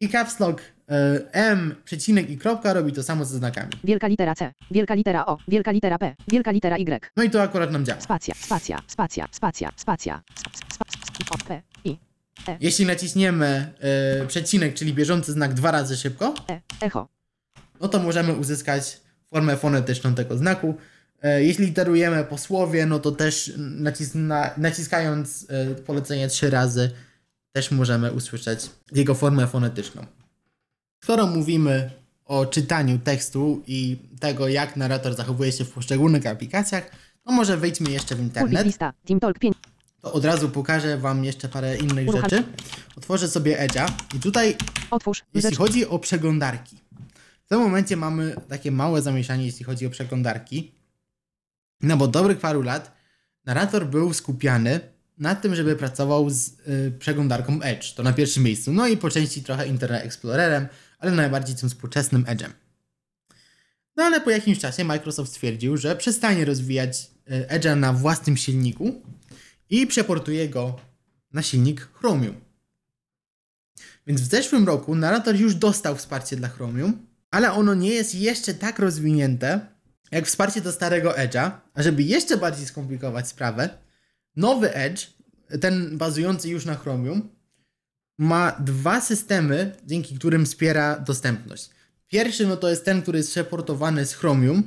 I caps lock e, M, przecinek i kropka robi to samo ze znakami. wielka litera C, wielka litera O, wielka litera P, wielka litera Y, No i to akurat nam działa. spacja, spacja, spacja, spacja, spacja, sp- sp- sp- sp- O, P, I, Jeśli naciśniemy e, przecinek, czyli bieżący znak dwa razy szybko, E, echo, no to możemy uzyskać formę fonetyczną tego znaku. E, Jeśli literujemy po słowie, no to też nacisna, naciskając e, polecenie trzy razy, też możemy usłyszeć jego formę fonetyczną. Skoro mówimy o czytaniu tekstu i tego, jak narrator zachowuje się w poszczególnych aplikacjach, to może wejdźmy jeszcze w internet. lista, Team Talk 5, To od razu pokażę Wam jeszcze parę innych Urucham- rzeczy. Otworzę sobie Edge'a i tutaj otwórz, jeśli chodzi o przeglądarki. W tym momencie mamy takie małe zamieszanie, jeśli chodzi o przeglądarki. No bo dobrych paru lat narrator był skupiany na tym, żeby pracował z y, przeglądarką Edge. To na pierwszym miejscu. No i po części trochę Internet Explorerem, ale najbardziej tym współczesnym Edge'em. No ale po jakimś czasie Microsoft stwierdził, że przestanie rozwijać y, Edge'a na własnym silniku i przeportuje go na silnik Chromium. Więc w zeszłym roku narrator już dostał wsparcie dla Chromium, ale ono nie jest jeszcze tak rozwinięte jak wsparcie do starego Edge'a. A żeby jeszcze bardziej skomplikować sprawę, nowy Edge, ten bazujący już na Chromium, ma dwa systemy, dzięki którym wspiera dostępność. Pierwszy no to jest ten, który jest przeportowany z Chromium,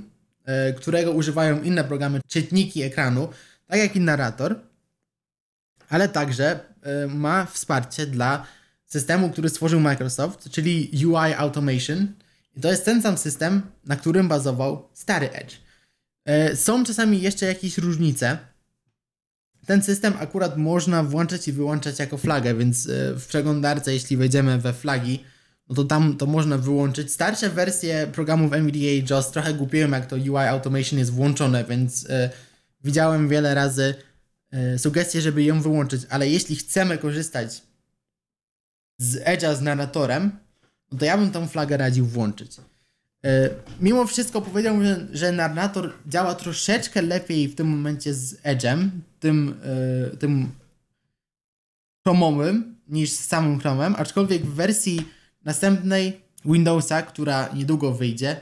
e, którego używają inne programy, czytniki ekranu, tak jak i narrator, ale także e, ma wsparcie dla systemu, który stworzył Microsoft, czyli UI Automation. I to jest ten sam system, na którym bazował stary Edge. E, Są czasami jeszcze jakieś różnice. Ten system akurat można włączać i wyłączać jako flagę, więc e, w przeglądarce, jeśli wejdziemy we flagi, no to tam to można wyłączyć. Starsze wersje programów NVDA i JOS trochę głupieją, jak to UI Automation jest włączone, więc e, widziałem wiele razy e, sugestie, żeby ją wyłączyć, ale jeśli chcemy korzystać z Edge'a z narratorem, no to ja bym tą flagę radził włączyć. E, Mimo wszystko powiedziałbym, że, że narrator działa troszeczkę lepiej w tym momencie z Edge'em, tym, e, tym chromowym, niż z samym Chromem, aczkolwiek w wersji następnej Windowsa, która niedługo wyjdzie,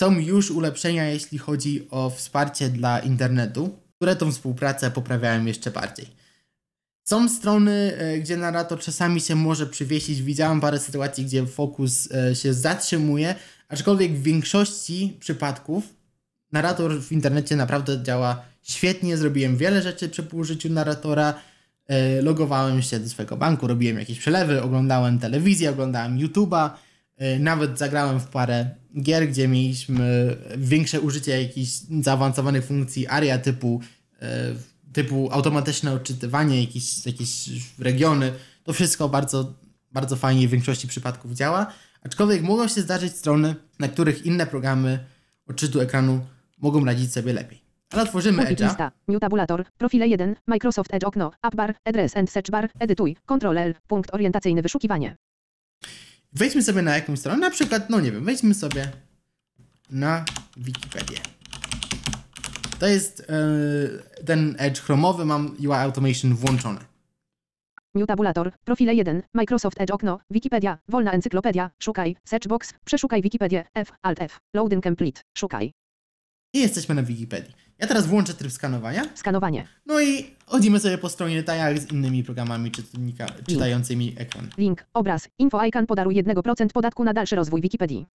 są już ulepszenia, jeśli chodzi o wsparcie dla internetu, które tą współpracę poprawiają jeszcze bardziej. Są strony, e, gdzie narrator czasami się może przywiesić. Widziałem parę sytuacji, gdzie fokus się zatrzymuje, aczkolwiek w większości przypadków narrator w internecie naprawdę działa świetnie. Zrobiłem wiele rzeczy przy użyciu narratora. e, logowałem się do swojego banku, robiłem jakieś przelewy, oglądałem telewizję, oglądałem YouTube'a, e, nawet zagrałem w parę gier, gdzie mieliśmy większe użycie jakichś zaawansowanych funkcji ARIA typu, e, typu automatyczne odczytywanie, jakieś, jakieś regiony. To wszystko bardzo, bardzo fajnie w większości przypadków działa. Aczkolwiek mogą się zdarzyć strony, na których inne programy odczytu ekranu mogą radzić sobie lepiej. Ale otworzymy Edge'a. lista. New tabulator. Profile 1. Microsoft Edge okno. App bar. Address and search bar. Edytuj. Ctrl L. Punkt orientacyjny wyszukiwanie. Wejdźmy sobie na jakąś stronę, na przykład, no nie wiem, wejdźmy sobie na Wikipedię. To jest e, ten Edge chromowy, mam UI Automation włączony. New tabulator. Profile 1. Microsoft Edge okno. Wikipedia. Wolna encyklopedia. Szukaj. Searchbox. Przeszukaj Wikipedię. F. Alt F. Loading complete. Szukaj. I jesteśmy na Wikipedii. Ja teraz włączę tryb skanowania. Skanowanie. No i chodzimy sobie po stronie tak jak z innymi programami czytnika, czytającymi ekran. Link. Obraz. Info icon podaruj 1% podatku na dalszy rozwój Wikipedii.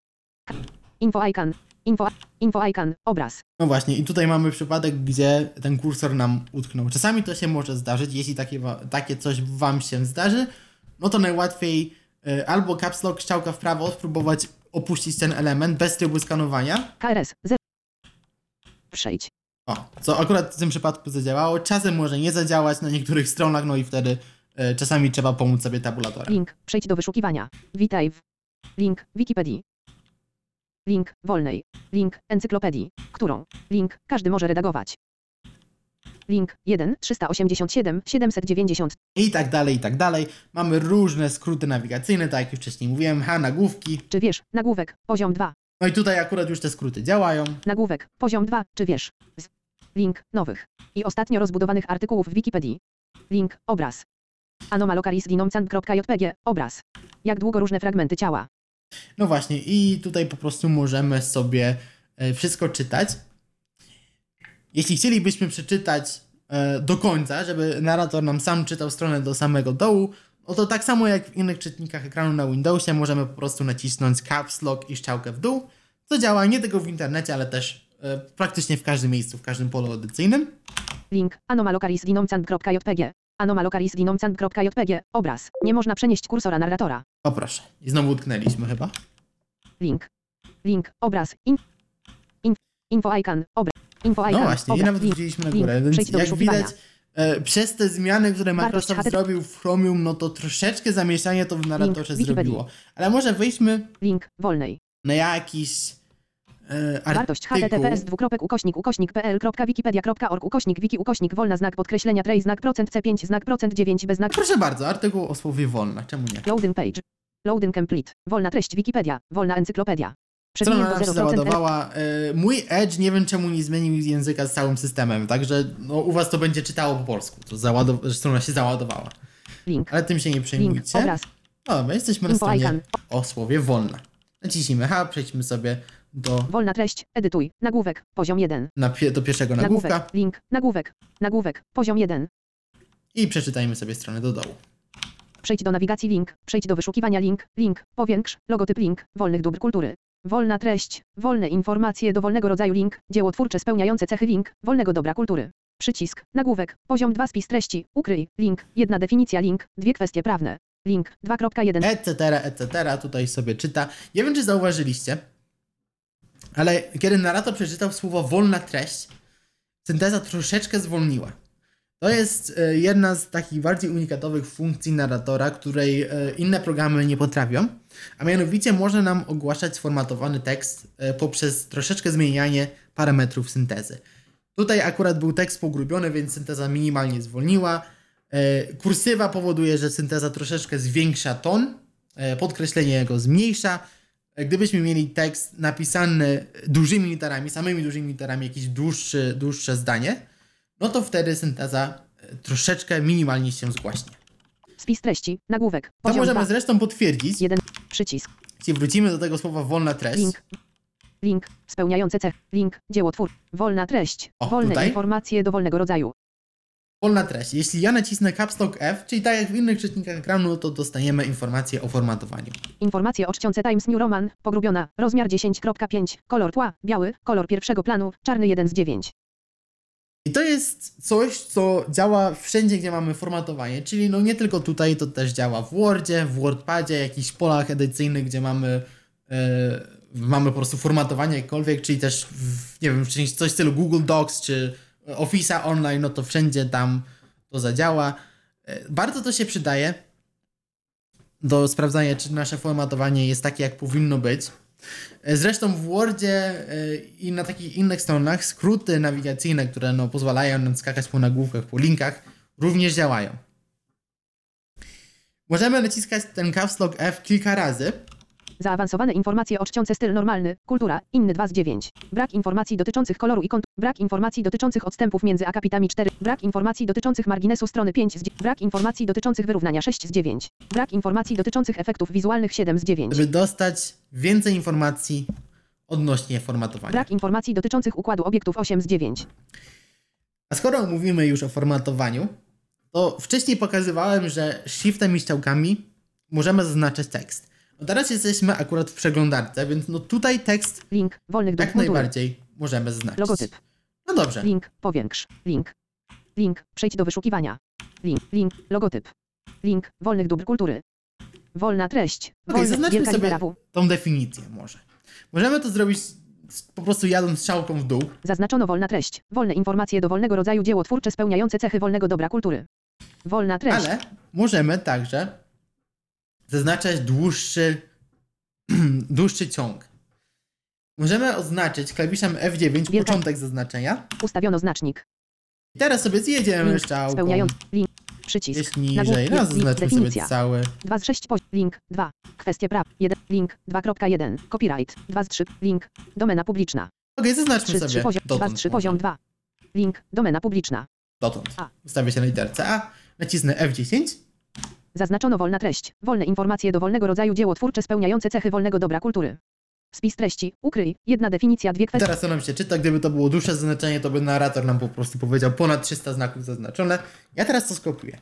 Info icon. Info. Info icon. Obraz. No właśnie, i tutaj mamy przypadek, gdzie ten kursor nam utknął. Czasami to się może zdarzyć, jeśli takie, takie coś Wam się zdarzy, no to najłatwiej y, albo caps lock, strzałka w prawo, spróbować opuścić ten element bez trybu skanowania. KRS. 0. Przejdź. O, co akurat w tym przypadku zadziałało. Czasem może nie zadziałać na niektórych stronach, no i wtedy y, czasami trzeba pomóc sobie tabulatorem. Link. Przejdź do wyszukiwania. Witaj w. Link. Wikipedii. Link. Wolnej. Link. Encyklopedii. Którą? Link. Każdy może redagować. Link. 1. 387. 790. I tak dalej, i tak dalej. Mamy różne skróty nawigacyjne, tak jak już wcześniej mówiłem, H, nagłówki. Czy wiesz? Nagłówek. Poziom 2. No i tutaj akurat już te skróty działają. Nagłówek. Poziom 2. Czy wiesz? Z. Link. Nowych. I ostatnio rozbudowanych artykułów w Wikipedii. Link. Obraz. Anomalokaris.jpg. Obraz. Jak długo różne fragmenty ciała. No właśnie, i tutaj po prostu możemy sobie e, wszystko czytać. Jeśli chcielibyśmy przeczytać e, do końca, żeby narrator nam sam czytał stronę do samego dołu, no to tak samo jak w innych czytnikach ekranu na Windowsie, możemy po prostu nacisnąć caps lock i strzałkę w dół, co działa nie tylko w internecie, ale też e, praktycznie w każdym miejscu, w każdym polu edycyjnym. Link. Anomalokaris.jpg. Anomalokaris.jpg. Obraz. Nie można przenieść kursora narratora. O proszę, i znowu utknęliśmy chyba. Link. Link. Obraz. In, in, info icon. Obraz. Info icon. No właśnie, i obraz. nawet link. widzieliśmy na link. górę, więc Przejdź do jak widać, e, przez te zmiany, które Wartość Microsoft HTTP. zrobił w Chromium, no to troszeczkę zamieszanie to w narratorze Wikipedii. zrobiło. Ale może wejdźmy Link. Wolnej. na jakiś e, Wartość artykuł. https dwukropek ukośnik ukośnik pl.wikipedia.org ukośnik wiki ukośnik wolna znak podkreślenia tray znak procent c5 znak procent 9 bez znak Proszę bardzo, artykuł o słowie wolna, czemu nie? loading page. Loading complete. Wolna treść Wikipedia. Wolna encyklopedia. Strona nam się 0% załadowała. E, mój Edge nie wiem czemu nie zmienił języka z całym systemem, także no, u was to będzie czytało po polsku, to załadow- strona się załadowała. link. Ale tym się nie Link. przejmujcie. Obraz. No dobra, jesteśmy na Info stronie icon. o słowie wolna. Naciśnijmy H, przejdźmy sobie do, Wolna treść. Edytuj. Nagłówek. Poziom 1. na pie, do pierwszego nagłówka Nagłówek. Link. Nagłówek. Nagłówek. Poziom 1. i przeczytajmy sobie stronę do dołu. Przejdź do nawigacji link. Przejdź do wyszukiwania link. Link. Powiększ. Logotyp link. Wolnych dóbr kultury. Wolna treść. Wolne informacje dowolnego rodzaju link. Dzieło twórcze spełniające cechy link. Wolnego dobra kultury. Przycisk. Nagłówek. Poziom 2 spis treści. Ukryj. Link. Jedna definicja link. Dwie kwestie prawne. Link. 2.1. etc., etc. Tutaj sobie czyta. Nie wiem, czy zauważyliście, ale kiedy narrator przeczytał słowo wolna treść, synteza troszeczkę zwolniła. To jest e, jedna z takich bardziej unikatowych funkcji narratora, której e, inne programy nie potrafią, a mianowicie może nam ogłaszać sformatowany tekst e, poprzez troszeczkę zmienianie parametrów syntezy. Tutaj akurat był tekst pogrubiony, więc synteza minimalnie zwolniła. Kursywa powoduje, że synteza troszeczkę zwiększa ton, podkreślenie jego zmniejsza. Gdybyśmy mieli tekst napisany dużymi literami, samymi dużymi literami, jakieś dłuższe, dłuższe zdanie, no to wtedy synteza e, troszeczkę minimalnie się zgłaśnie. Spis treści. Nagłówek. To możemy 2. zresztą potwierdzić, 1. Przycisk. jeśli wrócimy do tego słowa wolna treść. Link. Link. Spełniające cech. Link. Dzieło twór. Wolna treść. O, Wolne tutaj? informacje dowolnego rodzaju. Wolna treść. Jeśli ja nacisnę Caps Lock F, czyli tak jak w innych czytnikach ekranu, no to dostaniemy informację o formatowaniu. Informacje o czcionce Times New Roman, pogrubiona, rozmiar 10.5, kolor tła, biały, kolor pierwszego planu, czarny 1 z 9. I to jest coś, co działa wszędzie, gdzie mamy formatowanie, czyli no nie tylko tutaj, to też działa w Wordzie, w WordPadzie, jakichś polach edycyjnych, gdzie mamy, e, mamy po prostu formatowanie jakkolwiek, czyli też, w, nie wiem, czy coś w stylu Google Docs, czy Office'a online, no to wszędzie tam to zadziała. E, bardzo to się przydaje do sprawdzania, czy nasze formatowanie jest takie, jak powinno być. E, Zresztą w Wordzie e, i na takich innych stronach skróty nawigacyjne, które no, pozwalają nam skakać po nagłówkach, po linkach, również działają. Możemy naciskać ten caps lock F kilka razy. Zaawansowane informacje o czcionce styl normalny, kultura, inny 2 z 9. Brak informacji dotyczących koloru i kontu. Brak informacji dotyczących odstępów między akapitami 4. Brak informacji dotyczących marginesu strony 5 z 9. Brak informacji dotyczących wyrównania 6 z 9. Brak informacji dotyczących efektów wizualnych 7 z 9. żeby dostać więcej informacji odnośnie formatowania. Brak informacji dotyczących układu obiektów 8 z 9. A skoro mówimy już o formatowaniu, to wcześniej pokazywałem, że shiftem i strzałkami możemy zaznaczać tekst. No teraz jesteśmy akurat w przeglądarce, więc no tutaj tekst Link, wolnych dóbr jak najbardziej możemy zaznaczyć. Logotyp. No dobrze. Link, powiększ. Link. Link, przejdź do wyszukiwania. Link, link, logotyp. Link, wolnych dóbr kultury. Wolna treść. Wolny, zaznaczmy wielka sobie tą definicję może. Możemy to zrobić po prostu jadąc strzałką w dół. Zaznaczono wolna treść. Wolne informacje dowolnego rodzaju dzieło twórcze spełniające cechy wolnego dobra kultury. Wolna treść. Ale możemy także zaznaczać dłuższy, dłuższy ciąg. Możemy oznaczyć klawiszem F9 Wielka- początek zaznaczenia. Ustawiono znacznik. I teraz sobie zjedziemy Link, strzałką. spełniający. Link. Przycisk. Jest niżej. Link, zaznaczmy sobie cały. 2 z 6 poś. Link. 2. Kwestie praw. 1. Link. 2.1. Copyright. 2 z 3. Link. Domena publiczna. Okej, zaznaczmy 3 z 3 sobie poziom. 2 z dotąd. 3 może. poziom 2. Link. Domena publiczna. Dotąd. A. Ustawię się na literce A. Nacisnę F10. Zaznaczono wolna treść. Wolne informacje dowolnego rodzaju dzieło twórcze spełniające cechy wolnego dobra kultury. Spis treści. Ukryj. Jedna definicja. Dwie kwestie. Teraz to nam się czyta. Gdyby to było dłuższe zaznaczenie, to by narrator nam po prostu powiedział ponad 300 znaków zaznaczone. Ja teraz to skopiuję.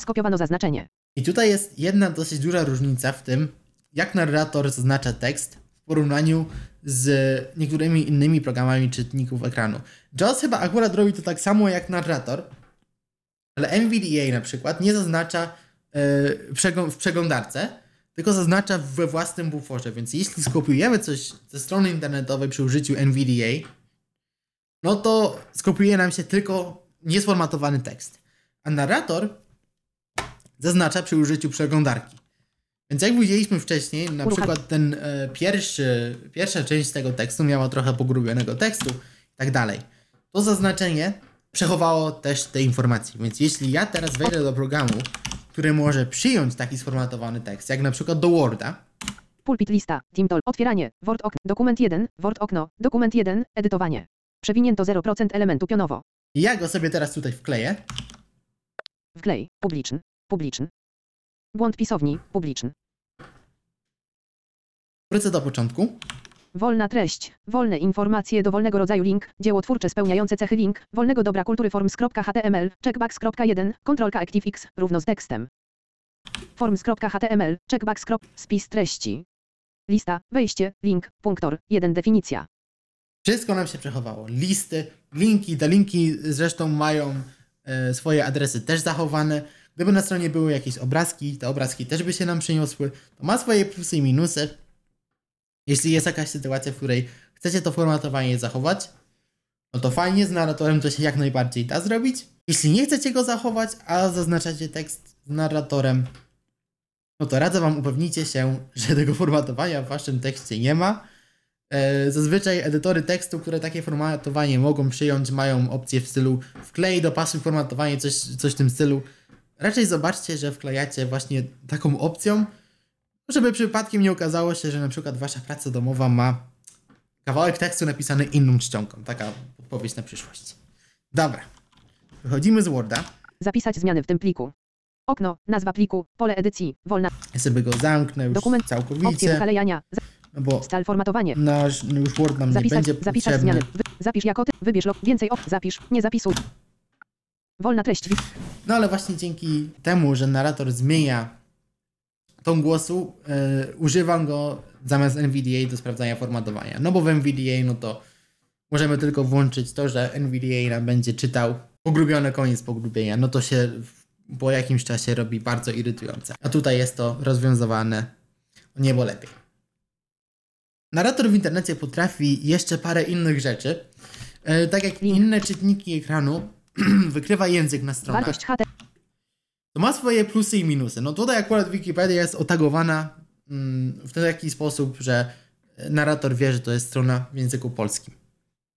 Skopiowano zaznaczenie. I tutaj jest jedna dosyć duża różnica w tym, jak narrator zaznacza tekst w porównaniu z niektórymi innymi programami czytników ekranu. JAWS chyba akurat robi to tak samo jak narrator, ale NVDA na przykład nie zaznacza w przeglądarce, tylko zaznacza we własnym buforze, więc jeśli skopiujemy coś ze strony internetowej przy użyciu NVDA, no to skopiuje nam się tylko niesformatowany tekst. A narrator zaznacza przy użyciu przeglądarki. Więc jak widzieliśmy wcześniej, na przykład ten e, pierwszy, pierwsza część tego tekstu miała trochę pogrubionego tekstu i tak dalej. To zaznaczenie przechowało też te informacje. Więc jeśli ja teraz wejdę do programu, który może przyjąć taki sformatowany tekst, jak na przykład do Worda, Pulpit lista. Timtol. Otwieranie. Word okno. Dokument 1. Word okno. Dokument 1. Edytowanie. Przewinięto 0% elementu pionowo. i ja go sobie teraz tutaj wkleję, Wklej. Publiczny. Publiczny. Błąd pisowni. Publiczny. wrócę do początku, Wolna treść. Wolne informacje dowolnego rodzaju link. Dzieło twórcze spełniające cechy link. Wolnego dobra kultury forms.html. Checkbox.1. Kontrolka ActiveX. Równo z tekstem. Forms.html. Checkbox. Spis treści. Lista. Wejście. Link. Punktor. 1. Definicja. Wszystko nam się przechowało. Listy, linki, te linki zresztą mają e, swoje adresy też zachowane. Gdyby na stronie były jakieś obrazki, te obrazki też by się nam przyniosły. To ma swoje plusy i minusy. Jeśli jest jakaś sytuacja, w której chcecie to formatowanie zachować, no to fajnie, z narratorem to się jak najbardziej da zrobić. Jeśli nie chcecie go zachować, a zaznaczacie tekst z narratorem, no to radzę Wam upewnijcie się, że tego formatowania w Waszym tekście nie ma. E, Zazwyczaj edytory tekstu, które takie formatowanie mogą przyjąć, mają opcję w stylu wklej, dopasuj formatowanie, coś, coś w tym stylu. Raczej zobaczcie, że wklejacie właśnie taką opcją, żeby przypadkiem nie okazało się, że na przykład wasza praca domowa ma kawałek tekstu napisany inną czcionką. Taka odpowiedź na przyszłość. Dobra. Wychodzimy z Worda. Zapisać zmiany w tym pliku. Okno. Nazwa pliku. Pole edycji. Wolna. Ja sobie go zamknę już Dokument. Opcje całkowicie, wykalejania. Za- no bo Stal formatowanie. nasz już Word nam nie Zapisać, będzie zapisać potrzebny. zmiany. Wy, zapisz jako ty, wybierz log, więcej op, zapisz, nie zapisuj. Wolna treść, No ale właśnie dzięki temu, że narrator zmienia ton głosu, yy, używam go zamiast NVDA do sprawdzania formatowania. No bo w NVDA, no to możemy tylko włączyć to, że NVDA nam będzie czytał pogrubiony koniec pogrubienia, no to się po jakimś czasie robi bardzo irytujące. A tutaj jest to rozwiązywane niebo lepiej. Narrator w internecie potrafi jeszcze parę innych rzeczy. E, tak jak inne czytniki ekranu, wykrywa język na stronach. Wartość. To ma swoje plusy i minusy. No tutaj akurat Wikipedia jest otagowana mm, w taki sposób, że narrator wie, że to jest strona w języku polskim.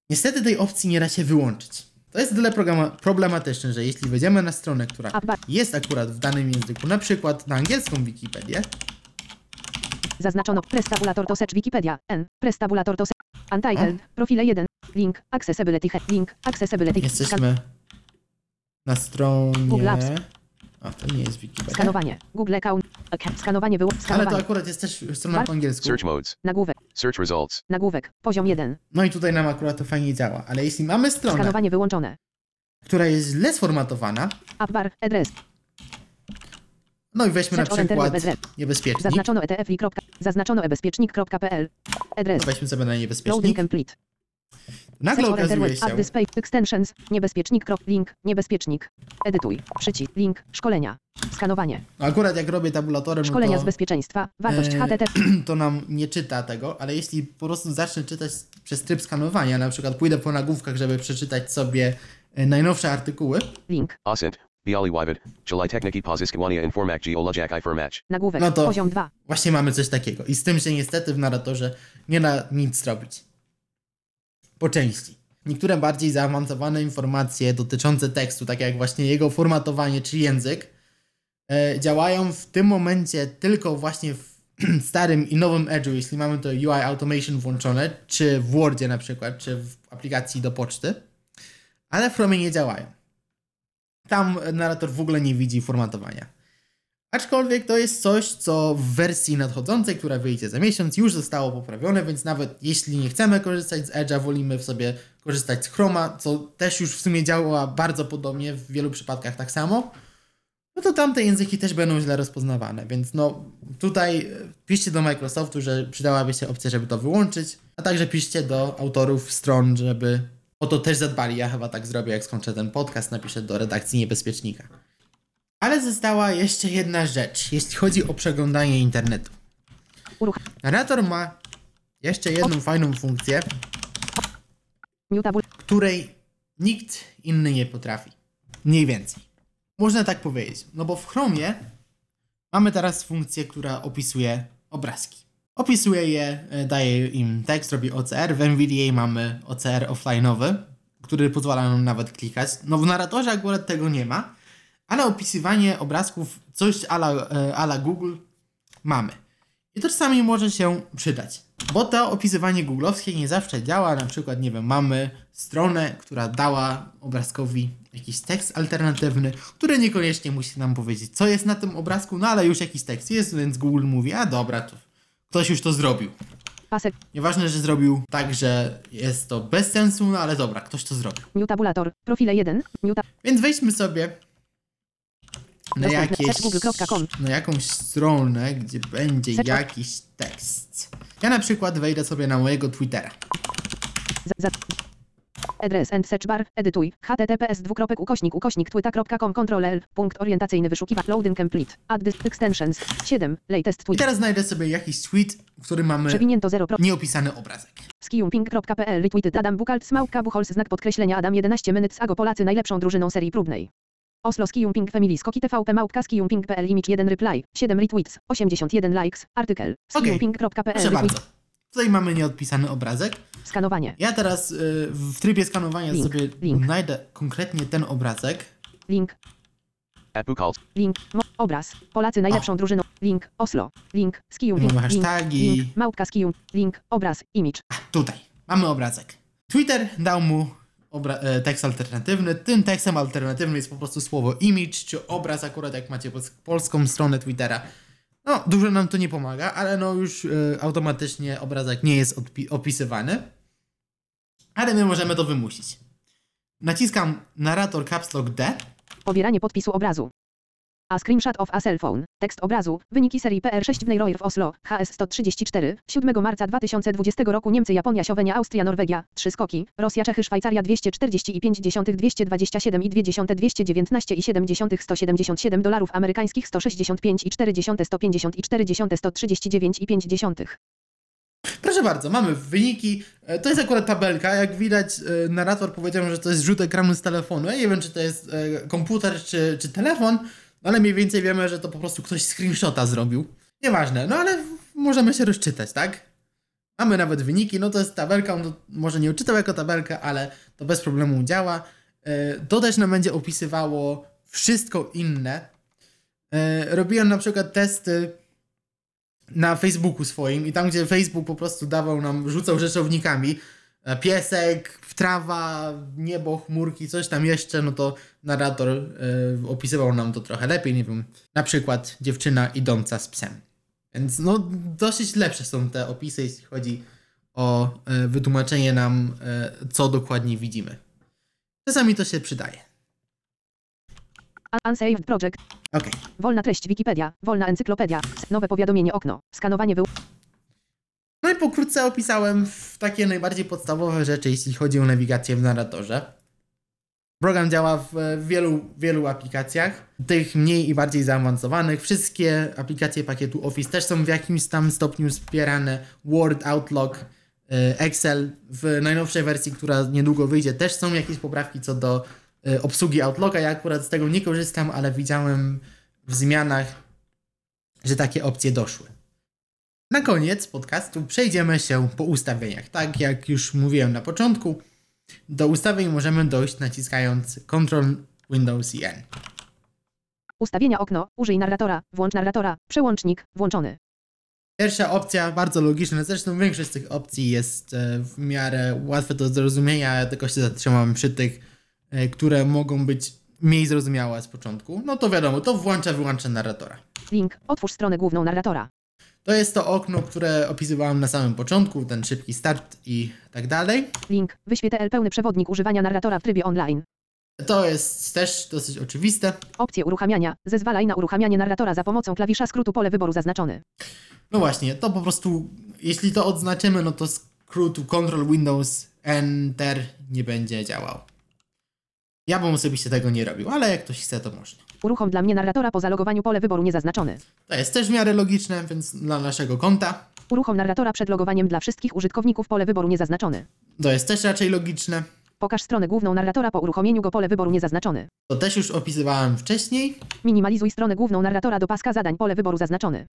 Niestety tej opcji nie da się wyłączyć. To jest tyle problematyczne, że jeśli wejdziemy na stronę, która jest akurat w danym języku, na przykład na angielską Wikipedię, Zaznaczono Prestabulator to search Wikipedia. N. Prestabulator to search. Untitled. Profile 1. Link. Accessibility. Link. Accessibility. Jesteśmy na Google stronie... A, to nie jest Wikipedia. Skanowanie. Google account. Account. Skanowanie wyłącz. Ale to Skanowanie. akurat jest też strona po angielsku. Search modes. Nagłówek. Search results. Nagłówek. Poziom 1. No i tutaj nam akurat to fajnie działa. Ale jeśli mamy stronę, Skanowanie wyłączone. która jest źle sformatowana, Up bar. Address. no i weźmy na Search oriented przykład niebezpiecznik. Zaznaczono etf. Zaznaczono ebezpiecznik.pl. Adres. No weźmy sobie na Loading niebezpiecznik. complete. Nagle okazuje się, display. Extensions. Niebezpiecznik. Link. Niebezpiecznik. Edytuj. Przycisk. Link. Szkolenia. Skanowanie. no akurat jak robię tabulatorem, Szkolenia no z to, bezpieczeństwa. Wartość e, HTTP. to nam nie czyta tego, ale jeśli po prostu zacznę czytać przez tryb skanowania, na przykład pójdę po nagłówkach, żeby przeczytać sobie e, najnowsze artykuły, Link. Ascent. Biali Wivid. July Techniki Pozyskwania Informak Geolojak i Firmach. Nagłówek. No to- Poziom 2. właśnie mamy coś takiego. I z tym się niestety w narratorze nie da nic zrobić. Po części. Niektóre bardziej zaawansowane informacje dotyczące tekstu, tak jak właśnie jego formatowanie czy język, e, działają w tym momencie tylko właśnie w starym i nowym Edge'u, jeśli mamy to UI Automation włączone, czy w Wordzie na przykład, czy w aplikacji do poczty, ale w Chromie nie działają. Tam narrator w ogóle nie widzi formatowania. Aczkolwiek to jest coś, co w wersji nadchodzącej, która wyjdzie za miesiąc, już zostało poprawione, więc nawet jeśli nie chcemy korzystać z Edge'a, wolimy sobie korzystać z Chroma, co też już w sumie działa bardzo podobnie, w wielu przypadkach tak samo, no to tamte języki też będą źle rozpoznawane, więc no tutaj e, piszcie do Microsoftu, że przydałaby się opcja, żeby to wyłączyć, a także piszcie do autorów stron, żeby o to też zadbali. Ja chyba tak zrobię, jak skończę ten podcast, napiszę do redakcji Niebezpiecznika. Ale została jeszcze jedna rzecz, jeśli chodzi o przeglądanie internetu. Uruch. Narrator ma jeszcze jedną fajną funkcję, której nikt inny nie potrafi. Mniej więcej. Można tak powiedzieć. No bo w Chromie mamy teraz funkcję, która opisuje obrazki. Opisuje je, e, daje im tekst, robi OCR. W NVDA mamy OCR offline'owy, który pozwala nam nawet klikać. No w narratorze akurat tego nie ma, ale opisywanie obrazków, coś ala, e, ala Google mamy. I to czasami może się przydać, bo to opisywanie googlowskie nie zawsze działa. Na przykład, nie wiem, mamy stronę, która dała obrazkowi jakiś tekst alternatywny, który niekoniecznie musi nam powiedzieć, co jest na tym obrazku, no ale już jakiś tekst jest, więc Google mówi, a dobra, to ktoś już to zrobił. Pasek. Nieważne, że zrobił tak, że jest to bez sensu, no ale dobra, ktoś to zrobił. Mutabulator. Profile 1. Muta. Więc wejdźmy sobie na, jakieś, na jakąś stronę, gdzie będzie jakiś tekst. Ja na przykład wejdę sobie na mojego Twittera. Z, za, Address and search bar. Edytuj. https dwukropek ukośnik ukośnik twitter.com Ctrl L. Punkt orientacyjny wyszukiwać. Loading complete. Add this extensions. 7. Latest I tweet. teraz znajdę sobie jakiś tweet, w którym mamy Przewinięto 0. Pro. nieopisany obrazek. Skiumping.pl retweeted Adam Bukalt Smałka Buchholz znak podkreślenia Adam 11 minutes ago Polacy najlepszą drużyną serii próbnej. Oslo Skiumping Family Skoki TVP Małpka Skiumping.pl image 1 reply. 7 retweets 81 likes. Artykel. Okej. skiumping.pl Proszę retweet bardzo. Tutaj mamy nieodpisany obrazek. skanowanie. Ja teraz y, w trybie skanowania Link, sobie link. znajdę konkretnie ten obrazek. link. Link. Mo, obraz. Polacy najlepszą drużyną. Link. Oslo. Link. Mamy link, hasztagi. link. Małpka Skium link. Obraz. Image. A, tutaj. Mamy obrazek. Twitter dał mu obra- e, tekst alternatywny. Tym tekstem alternatywnym jest po prostu słowo image, czy obraz, akurat jak macie polską stronę Twittera. No, dużo nam to nie pomaga, ale no już e, automatycznie obrazek nie jest odpi- opisywany. Ale my możemy to wymusić. Naciskam narrator caps lock D. pobieranie podpisu obrazu A screenshot of a cell phone. Tekst obrazu. Wyniki serii PR6 w Neyroir w Oslo. HS 134. 7 marca 2020 roku Niemcy, Japonia, Siowenia, Austria, Norwegia. 3 skoki. Rosja, Czechy, Szwajcaria 240,5 227 i 2 219 i 70 177 dolarów amerykańskich 165 i 40 150 i 40 139 i 50. Proszę bardzo, mamy wyniki. E, To jest akurat tabelka. Jak widać, e, narrator powiedział, że to jest rzut ekranu z telefonu. Ja nie wiem, czy to jest e, komputer, czy, czy telefon, ale mniej więcej wiemy, że to po prostu ktoś screenshota zrobił. Nieważne, no ale możemy się rozczytać, tak? Mamy nawet wyniki, no to jest tabelka, on może nie odczytał jako tabelkę, ale to bez problemu działa. E, To też nam będzie opisywało wszystko inne. E, Robiłem na przykład testy na Facebooku swoim i tam, gdzie Facebook po prostu dawał nam, rzucał rzeczownikami, e, piesek, trawa, niebo, chmurki, coś tam jeszcze, no to narrator e, opisywał nam to trochę lepiej, nie wiem, na przykład dziewczyna idąca z psem. Więc no dosyć lepsze są te opisy, jeśli chodzi o e, wytłumaczenie nam, e, co dokładnie widzimy. Czasami to się przydaje. Unsaved Project. Okej. Wolna treść Wikipedia. Wolna encyklopedia. Nowe powiadomienie okno. Skanowanie wy... No i pokrótce opisałem takie najbardziej podstawowe rzeczy, jeśli chodzi o nawigację w narratorze. Program działa w wielu, wielu aplikacjach, tych mniej i bardziej zaawansowanych. Wszystkie aplikacje pakietu Office też są w jakimś tam stopniu wspierane. Word, Outlook, e, Excel w najnowszej wersji, która niedługo wyjdzie, też są jakieś poprawki co do e, obsługi Outlooka. Ja akurat z tego nie korzystam, ale widziałem w zmianach, że takie opcje doszły. Na koniec podcastu przejdziemy się po ustawieniach. Tak jak już mówiłem na początku, do ustawień możemy dojść naciskając Ctrl Windows i N. Ustawienia okno. Użyj narratora. Włącz narratora. Przełącznik. Włączony. Pierwsza opcja, bardzo logiczna, zresztą większość z tych opcji jest e, w miarę łatwe do zrozumienia, ja tylko się zatrzymam przy tych, e, które mogą być mniej zrozumiałe z początku. No to wiadomo, to włącza, wyłącza narratora. Link. Otwórz stronę główną narratora. To jest to okno, które opisywałem na samym początku, ten szybki start i tak dalej. Link. Wyświetl pełny przewodnik używania narratora w trybie online. To jest też dosyć oczywiste. Opcje uruchamiania. Zezwalaj na uruchamianie narratora za pomocą klawisza skrótu pole wyboru zaznaczony. No właśnie, to po prostu, jeśli to odznaczymy, no to skrótu Ctrl Windows Enter nie będzie działał. Ja bym osobiście tego nie robił, ale jak ktoś chce, to można. Uruchom dla mnie narratora po zalogowaniu pole wyboru niezaznaczony. To jest też w miarę logiczne, więc dla naszego konta Uruchom narratora przed logowaniem dla wszystkich użytkowników pole wyboru niezaznaczony. to jest też raczej logiczne. Pokaż stronę główną narratora po uruchomieniu go pole wyboru niezaznaczony. To też już opisywałem wcześniej. Minimalizuj stronę główną narratora do paska zadań pole wyboru zaznaczony.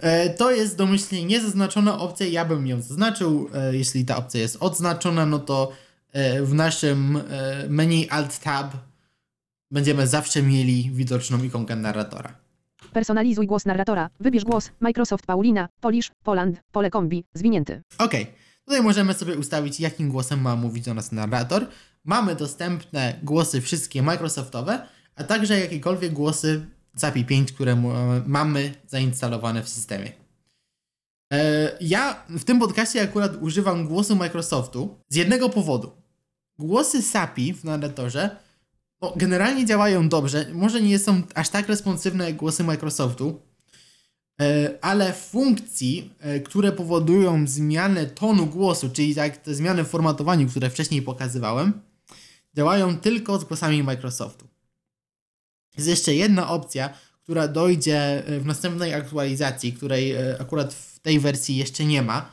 E, to jest domyślnie niezaznaczona opcja, ja bym ją zaznaczył. E, jeśli ta opcja jest odznaczona, no to w naszym e, menu Alt Tab będziemy zawsze mieli widoczną ikonkę narratora. Personalizuj głos narratora. Wybierz głos Microsoft Paulina, Polish, Poland, pole kombi, zwinięty. Ok, tutaj możemy sobie ustawić, jakim głosem ma mówić do nas narrator. Mamy dostępne głosy wszystkie Microsoftowe, a także jakiekolwiek głosy ZAPI 5, które mu- mamy zainstalowane w systemie. E, Ja w tym podcaście akurat używam głosu Microsoftu z jednego powodu. Głosy SAPI w narratorze no, generalnie działają dobrze. Może nie są aż tak responsywne jak głosy Microsoftu, E, ale funkcji, e, które powodują zmianę tonu głosu, czyli tak te zmiany w formatowaniu, które wcześniej pokazywałem, działają tylko z głosami Microsoftu. Jest jeszcze jedna opcja, która dojdzie w następnej aktualizacji, której akurat w tej wersji jeszcze nie ma,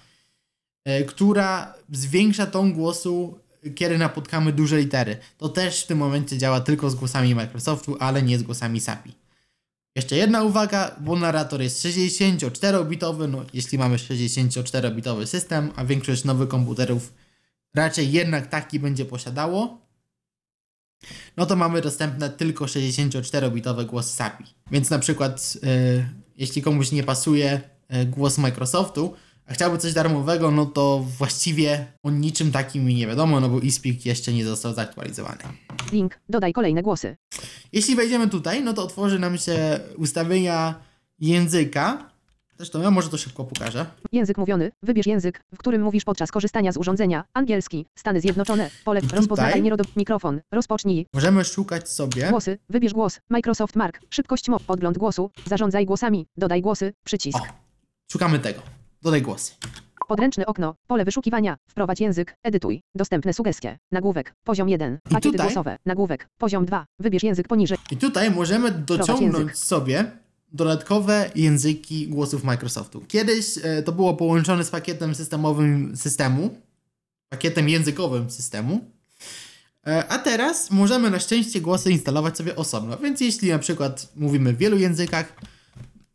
e, która zwiększa ton głosu, kiedy napotkamy duże litery. To też w tym momencie działa tylko z głosami Microsoftu, ale nie z głosami SAPI. Jeszcze jedna uwaga, bo narrator jest 64-bitowy, no jeśli mamy 64-bitowy system, a większość nowych komputerów raczej jednak taki będzie posiadało, no to mamy dostępne tylko 64-bitowe głosy SAPI. Więc na przykład, y, jeśli komuś nie pasuje głos Microsoftu, a chciałby coś darmowego, no to właściwie o niczym takim mi nie wiadomo, no bo eSpeak jeszcze nie został zaktualizowany. Link. Dodaj kolejne głosy. Jeśli wejdziemy tutaj, no to otworzy nam się ustawienia języka Zresztą ja może to szybko pokażę. Język mówiony. Wybierz język, w którym mówisz podczas korzystania z urządzenia. Angielski. Stany Zjednoczone. Pole tutaj- rozpoznawaj nierodob... Mikrofon. Rozpocznij. Możemy szukać sobie. Głosy. Wybierz głos. Microsoft Mark. Szybkość mow. Podgląd głosu. Zarządzaj głosami. Dodaj głosy. Przycisk. O, szukamy tego. Dodaj głosy. Podręczne okno. Pole wyszukiwania. Wprowadź język. Edytuj. Dostępne sugestie. Nagłówek. Poziom 1. Pakiety tutaj- głosowe. Nagłówek. Poziom 2. Wybierz język poniżej. I tutaj możemy dociągnąć język. sobie dodatkowe języki głosów Microsoftu. Kiedyś e, to było połączone z pakietem systemowym systemu, pakietem językowym systemu, e, a teraz możemy na szczęście głosy instalować sobie osobno. Więc jeśli na przykład mówimy w wielu językach,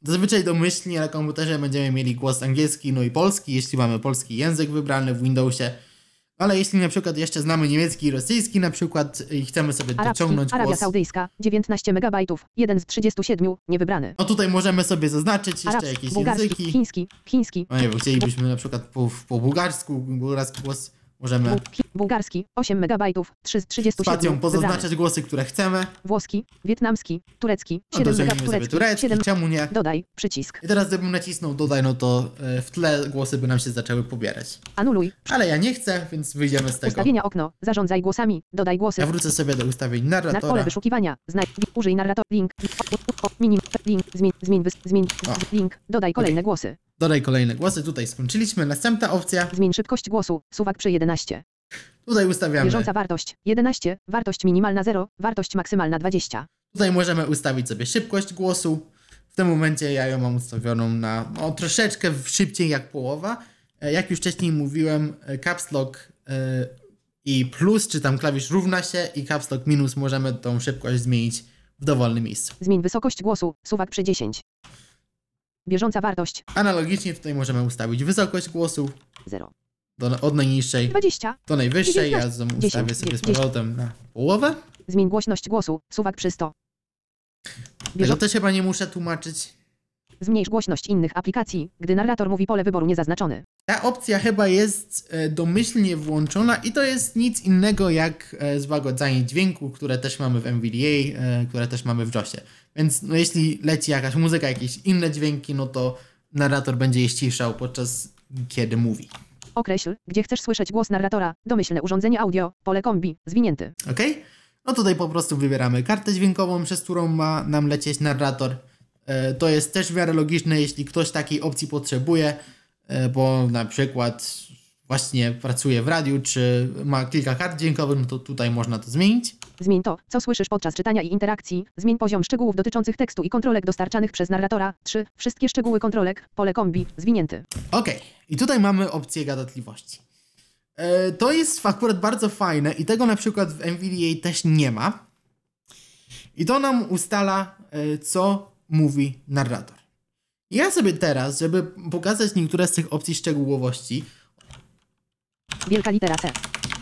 zazwyczaj domyślnie na komputerze będziemy mieli głos angielski, no i polski, jeśli mamy polski język wybrany w Windowsie. Ale jeśli na przykład jeszcze znamy niemiecki i rosyjski na przykład i chcemy sobie Arabski. dociągnąć Arabia głos... Saudyjska. 19 MB. 1 z 37. Niewybrany. No tutaj możemy sobie zaznaczyć jeszcze Arabski. jakieś Bułgarski. języki. Chiński. Chiński. No nie wiem, chcielibyśmy na przykład po, po bułgarsku, bułgarski głos możemy bułgarski 8 MB, 3 z 37. spacją wybrane. pozaznaczać głosy, które chcemy. Włoski, wietnamski, turecki, No 7 to MB, turecki, turecki, 7. czemu nie? Dodaj, przycisk. I teraz gdybym nacisnął dodaj, no to e, w tle głosy by nam się zaczęły pobierać. Anuluj. Ale ja nie chcę, więc wyjdziemy z tego. Ustawienia okno. Zarządzaj głosami. Dodaj głosy. Ja wrócę sobie do ustawień Na pole narratora. wyszukiwania. Znajdź. Użyj narrator. Link. Minim. Link. Zmień. Zmień. Zmień. O. Link. Dodaj kolejne głosy. Dodaj kolejne głosy. Tutaj skończyliśmy. Następna opcja. Zmień szybkość głosu. Suwak przy 11. Tutaj ustawiamy. Bieżąca wartość. 11. Wartość minimalna 0. Wartość maksymalna 20. Tutaj możemy ustawić sobie szybkość głosu. W tym momencie ja ją mam ustawioną na no, troszeczkę szybciej jak połowa. E, Jak już wcześniej mówiłem, e, caps lock e, i plus, czy tam klawisz równa się i caps lock minus możemy tą szybkość zmienić w dowolnym miejscu. Zmień wysokość głosu. Suwak przy 10. Bieżąca wartość. Analogicznie tutaj możemy ustawić wysokość głosu 0. do, od najniższej 20. do najwyższej. Ja 19, ustawię 10, sobie z 10. powrotem na połowę. Zmień głośność głosu. Suwak przy 100. Tego Bieżą- też chyba nie muszę tłumaczyć. Zmniejsz głośność innych aplikacji, gdy narrator mówi pole wyboru niezaznaczony. Ta opcja chyba jest e, domyślnie włączona i to jest nic innego jak e, złagodzanie dźwięku, które też mamy w NVDA, e, które też mamy w JOSie. Więc no, jeśli leci jakaś muzyka, jakieś inne dźwięki, no to narrator będzie je ściszał podczas kiedy mówi. Określ, gdzie chcesz słyszeć głos narratora. Domyślne urządzenie audio, pole kombi, zwinięty. Ok? No tutaj po prostu wybieramy kartę dźwiękową, przez którą ma nam lecieć narrator. E, To jest też w miarę logiczne, jeśli ktoś takiej opcji potrzebuje, e, bo na przykład właśnie pracuje w radiu, czy ma kilka kart dźwiękowych, no to tutaj można to zmienić. Zmień to, co słyszysz podczas czytania i interakcji. Zmień poziom szczegółów dotyczących tekstu i kontrolek dostarczanych przez narratora. 3. Wszystkie szczegóły kontrolek, pole kombi, zwinięty. Ok, i tutaj mamy opcję gadatliwości. E, To jest akurat bardzo fajne i tego na przykład w NVDA też nie ma. I to nam ustala, e, co mówi narrator. Ja sobie teraz, żeby pokazać niektóre z tych opcji szczegółowości, Wielka litera C.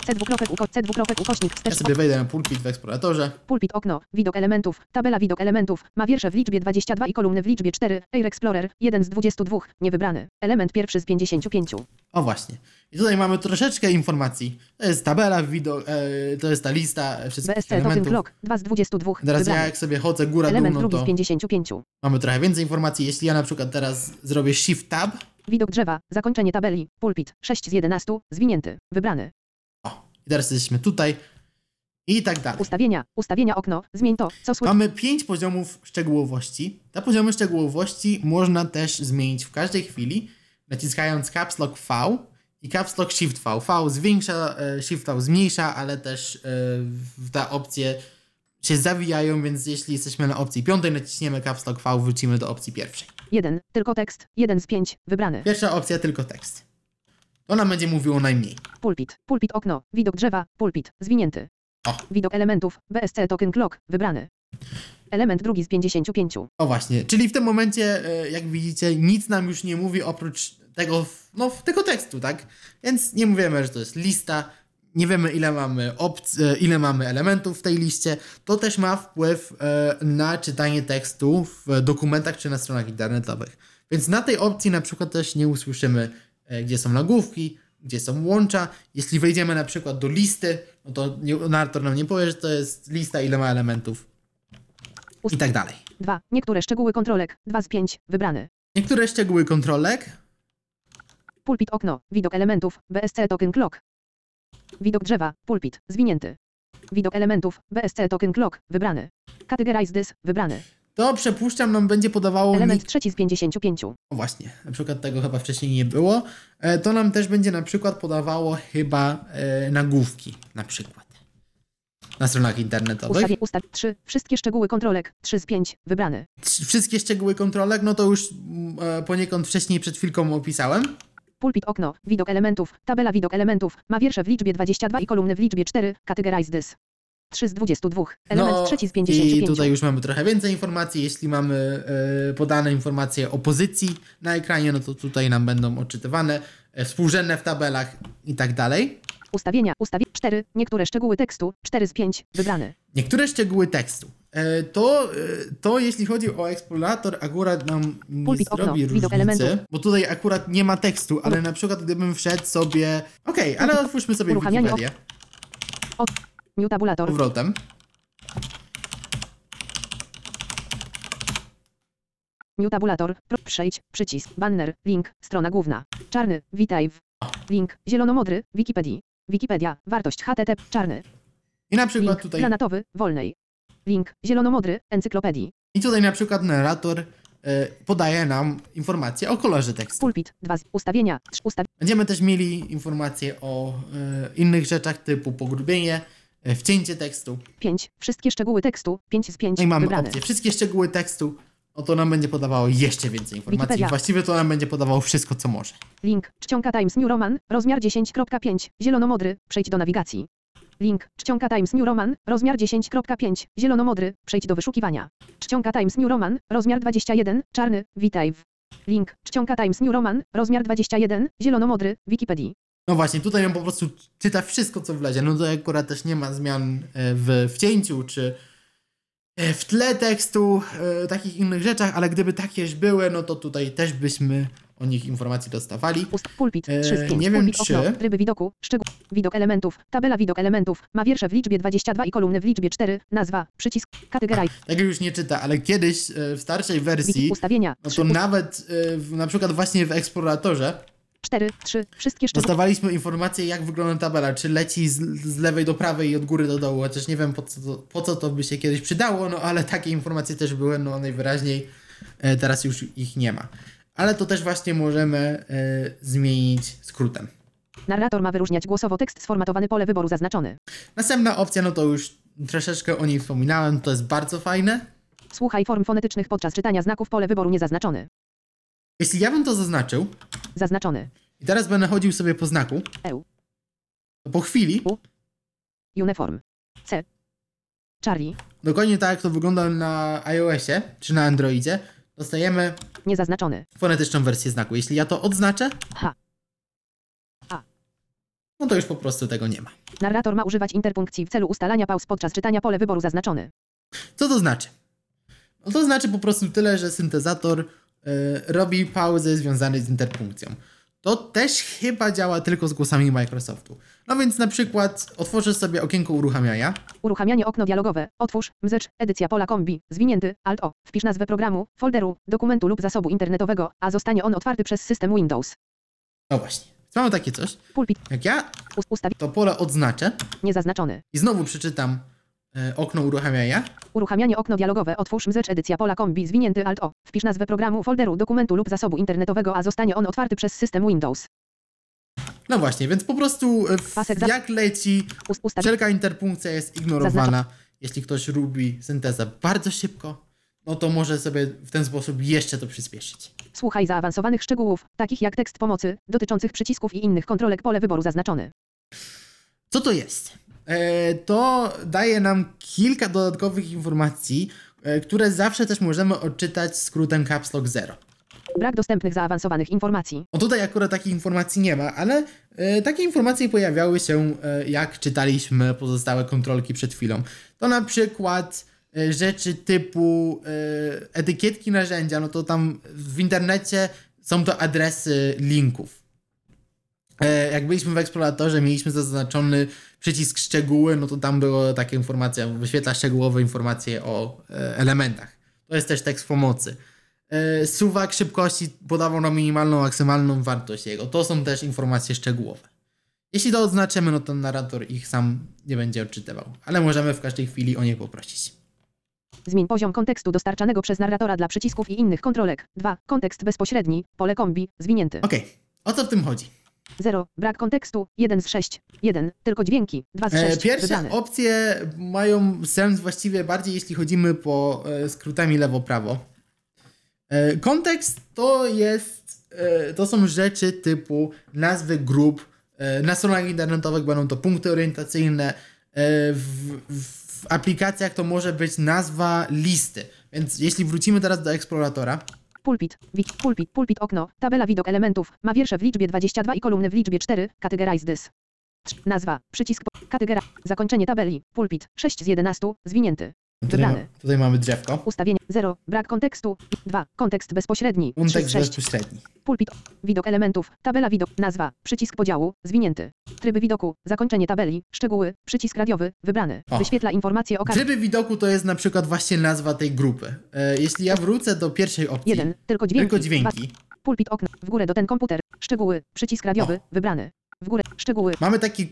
C dwukropek uko, C dwukropek ukośnik, ja sobie wejdę na pulpit w eksploratorze. pulpit okno, widok elementów, tabela widok elementów, ma wiersze w liczbie 22 i kolumny w liczbie 4, Air Explorer, 1 z 22, niewybrany, element pierwszy z 55. O właśnie. I tutaj mamy troszeczkę informacji. To jest tabela, widok, e, to jest ta lista wszystkich BSC token elementów. clock, 2 z 22, Teraz ja wybrany. jak sobie chodzę góra-dół, Element no drugi to z 55. mamy trochę więcej informacji. Jeśli ja na przykład teraz zrobię Shift Tab, Widok drzewa, zakończenie tabeli, pulpit, 6 z 11, zwinięty, wybrany. I teraz jesteśmy tutaj i tak dalej. Ustawienia, ustawienia okno, zmień to, co słychać. Mamy pięć poziomów szczegółowości. Te poziomy szczegółowości można też zmienić w każdej chwili, naciskając Caps Lock V i Caps Lock Shift V. V zwiększa, e, Shift V zmniejsza, ale też e, w te opcje się zawijają, więc jeśli jesteśmy na opcji piątej, naciśniemy Caps Lock V, wrócimy do opcji pierwszej. 1, tylko tekst, 1 z 5, wybrany. Pierwsza opcja tylko tekst. To nam będzie mówiło najmniej. Pulpit, pulpit okno, widok drzewa, pulpit, zwinięty. O. Widok elementów, BSC token clock, wybrany. Element drugi z 55. O właśnie, czyli w tym momencie, e, jak widzicie, nic nam już nie mówi oprócz tego, no, tego tekstu, tak? Więc nie mówimy, że to jest lista, nie wiemy ile mamy opc- e, ile mamy elementów w tej liście. To też ma wpływ e, na czytanie tekstu w dokumentach czy na stronach internetowych. Więc na tej opcji na przykład też nie usłyszymy, gdzie są nagłówki, gdzie są łącza. Jeśli wejdziemy na przykład do listy, no to narrator nam nie powie, że to jest lista, ile ma elementów i tak dalej. 2. Niektóre szczegóły kontrolek, 2 z 5, wybrany. Niektóre szczegóły kontrolek. Pulpit okno, widok elementów, BSC token clock. Widok drzewa, pulpit, zwinięty. Widok elementów, BSC token clock, wybrany. Categorize this, wybrany. To przypuszczam nam będzie podawało Element mi... trzeci z 55. O właśnie, na przykład tego chyba wcześniej nie było. E, To nam też będzie na przykład podawało chyba e, nagłówki na przykład. Na stronach internetowych. Ustawie ustaw 3. Wszystkie szczegóły kontrolek 3 z 5, wybrany. Wszystkie szczegóły kontrolek, no to już mm, e, poniekąd wcześniej przed chwilką opisałem. Pulpit okno, widok elementów, tabela widok elementów, ma wiersze w liczbie 22 i kolumny w liczbie 4, categorize this. 3 z 22. Element no, trzeci z 55. I tutaj już mamy trochę więcej informacji. Jeśli mamy e, podane informacje o pozycji na ekranie, no to tutaj nam będą odczytywane, e, współrzędne w tabelach i tak dalej. Ustawienia, ustawie 4. Niektóre szczegóły tekstu 4 z 5, wybrany. Niektóre szczegóły tekstu. E, to, e, to jeśli chodzi o eksplorator, akurat nam nie Pulpit, zrobi różnicy, bo tutaj akurat nie ma tekstu, ale na przykład gdybym wszedł sobie... Okej, ale otwórzmy sobie Uruchamianie Wikipedię Od. New tabulator. powrotem. New tabulator. Przejdź. Przycisk. Banner. Link. Strona główna. Czarny. Witaj w. Link. Zielonomodry. Wikipedii. Wikipedia. Wartość HTTP. Czarny. I na przykład Link. tutaj... Granatowy. Wolnej. Link. Zielonomodry. Encyklopedii. I tutaj na przykład narrator e, podaje nam informacje o kolorze tekstu. Pulpit. 2 z. Ustawienia. 3 ustaw. Będziemy też mieli informacje o e, innych rzeczach typu pogrubienie, wcięcie tekstu. 5. Wszystkie szczegóły tekstu. 5 z 5. No i mamy wybrane. opcję wszystkie szczegóły tekstu. O to nam będzie podawało jeszcze więcej informacji. Wikipedia. Właściwie to nam będzie podawało wszystko, co może. Link. Czcionka Times New Roman. Rozmiar 10.5. Zielonomodry. Przejdź do nawigacji. Link. Czcionka Times New Roman. Rozmiar 10.5. Zielonomodry. Przejdź do wyszukiwania. Czcionka Times New Roman. Rozmiar 21. Czarny. Witaj w. Link. Czcionka Times New Roman. Rozmiar 21. Zielonomodry. Wikipedii. No właśnie, tutaj on po prostu czyta wszystko, co wlezie. No to akurat też nie ma zmian e, w wcięciu, czy e, w tle tekstu, e, takich innych rzeczach, ale gdyby takież były, no to tutaj też byśmy o nich informacji dostawali. Ust. Pulpit. 3 z Eee, 5. nie wiem, Pulpit czy- okno. Tryby widoku. Szczegół. Widok elementów. Tabela widok elementów. Ma wiersze w liczbie 22 i kolumny w liczbie 4. Nazwa. Przycisk. Categorize. Tak już nie czyta, ale kiedyś w starszej wersji. Ustawienia. no 3. to nawet e, w, na przykład właśnie w Eksploratorze 4. 3. Wszystkie szczegóły. dostawaliśmy informację, jak wygląda tabela, czy leci z, z lewej do prawej i od góry do dołu, chociaż nie wiem po co, to, po co to by się kiedyś przydało, no ale takie informacje też były, no najwyraźniej e, teraz już ich nie ma. Ale to też właśnie możemy e, zmienić skrótem. Narrator ma wyróżniać głosowo tekst sformatowany pole wyboru zaznaczony. Następna opcja, no to już troszeczkę o niej wspominałem, to jest bardzo fajne. Słuchaj form fonetycznych podczas czytania znaków pole wyboru niezaznaczony. Jeśli ja bym to zaznaczył Zaznaczony. i teraz będę chodził sobie po znaku, EU. to po chwili, Uniform. C. Charlie. dokładnie tak jak to wygląda na iOSie czy na Androidzie, dostajemy Niezaznaczony. fonetyczną wersję znaku. Jeśli ja to odznaczę, H. no to już po prostu tego nie ma. Narrator ma używać interpunkcji w celu ustalania pauz podczas czytania pole wyboru zaznaczony. Co to znaczy? No to znaczy po prostu tyle, że syntezator robi pauzy związane z interpunkcją. To też chyba działa tylko z głosami Microsoftu. No więc na przykład otworzę sobie okienko uruchamiania. Uruchamianie okno dialogowe. Otwórz. Mzecz. Edycja pola kombi. Zwinięty. Alt O. Wpisz nazwę programu, folderu, dokumentu lub zasobu internetowego, a zostanie on otwarty przez system Windows. No właśnie. Mamy takie coś. Pulpit. Jak ja to pole odznaczę Niezaznaczony. i znowu przeczytam okno uruchamiania, Uruchamianie okno dialogowe. Otwórz. Mzecz. Edycja pola kombi. Zwinięty. Alt O. Wpisz nazwę programu, folderu, dokumentu lub zasobu internetowego, a zostanie on otwarty przez system Windows. no właśnie, więc po prostu y, w, jak leci. Wszelka interpunkcja jest ignorowana. Jeśli ktoś lubi syntezę bardzo szybko, no to może sobie w ten sposób jeszcze to przyspieszyć. Słuchaj zaawansowanych szczegółów, takich jak tekst pomocy, dotyczących przycisków i innych kontrolek pole wyboru zaznaczony. Co to jest? E, to daje nam kilka dodatkowych informacji, e, które zawsze też możemy odczytać skrótem Caps Lock 0. Brak dostępnych zaawansowanych informacji. No tutaj akurat takich informacji nie ma, ale e, takie informacje pojawiały się, e, jak czytaliśmy pozostałe kontrolki przed chwilą. To na przykład e, rzeczy typu e, etykietki narzędzia, no to tam w internecie są to adresy linków. Jak byliśmy w eksploratorze, mieliśmy zaznaczony przycisk szczegóły, no to tam było takie informacje, wyświetla szczegółowe informacje o e, elementach. To jest też tekst pomocy. e, suwak szybkości podawał nam minimalną, maksymalną wartość jego. To są też informacje szczegółowe. Jeśli to odznaczymy, no to narrator ich sam nie będzie odczytywał, ale możemy w każdej chwili o nie poprosić. Zmień poziom kontekstu dostarczanego przez narratora dla przycisków i innych kontrolek. 2. Kontekst bezpośredni, pole kombi, zwinięty. Okej, o co w tym chodzi? 0. Brak kontekstu, 1 z 6. 1. Tylko dźwięki, 2 z 6. E, pierwsze Wybrane. opcje mają sens właściwie bardziej, jeśli chodzimy po e, skrótami lewo-prawo. E, kontekst to jest, to są rzeczy typu nazwy grup. Na stronach internetowych będą to punkty orientacyjne. W, w aplikacjach to może być nazwa listy. Więc jeśli wrócimy teraz do eksploratora, Pulpit, wik, pulpit, pulpit okno, tabela widok elementów, ma wiersze w liczbie 22 i kolumny w liczbie 4, categorize this. Nazwa, przycisk, kategoria, zakończenie tabeli, pulpit, 6 z 11, zwinięty. Tutaj, ma, tutaj mamy drzewko. Ustawienie, 0, brak kontekstu, 2, kontekst bezpośredni, 3 z Kontekst 6, bezpośredni. pulpit, widok elementów, tabela widok, nazwa, przycisk podziału, zwinięty. Tryby widoku, zakończenie tabeli, szczegóły, przycisk radiowy, wybrany. O. Wyświetla informacje o każdym. Tryby widoku to jest na przykład właśnie nazwa tej grupy. E, jeśli ja wrócę do pierwszej opcji, 1, tylko dźwięki. tylko dźwięki, pulpit okno, w górę do ten komputer, szczegóły, przycisk radiowy, wybrany. W górę, szczegóły, mamy takie,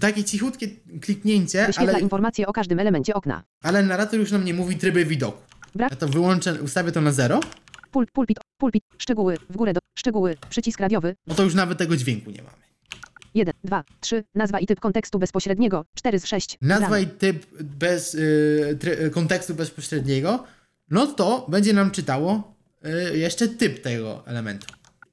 takie cichutkie kliknięcie, wyświetla ale, informacje o każdym elemencie okna. ale narrator już nam nie mówi tryby widoku. Brak- Ja to wyłączę, ustawię to na zero, Pul, pulpit, pulpit, szczegóły, w górę do, szczegóły, przycisk radiowy, no to już nawet tego dźwięku nie mamy. 1, 2, 3, nazwa i typ kontekstu bezpośredniego, 4 z 6. Nazwa i typ bez y, try, kontekstu bezpośredniego, no to będzie nam czytało y, jeszcze typ tego elementu.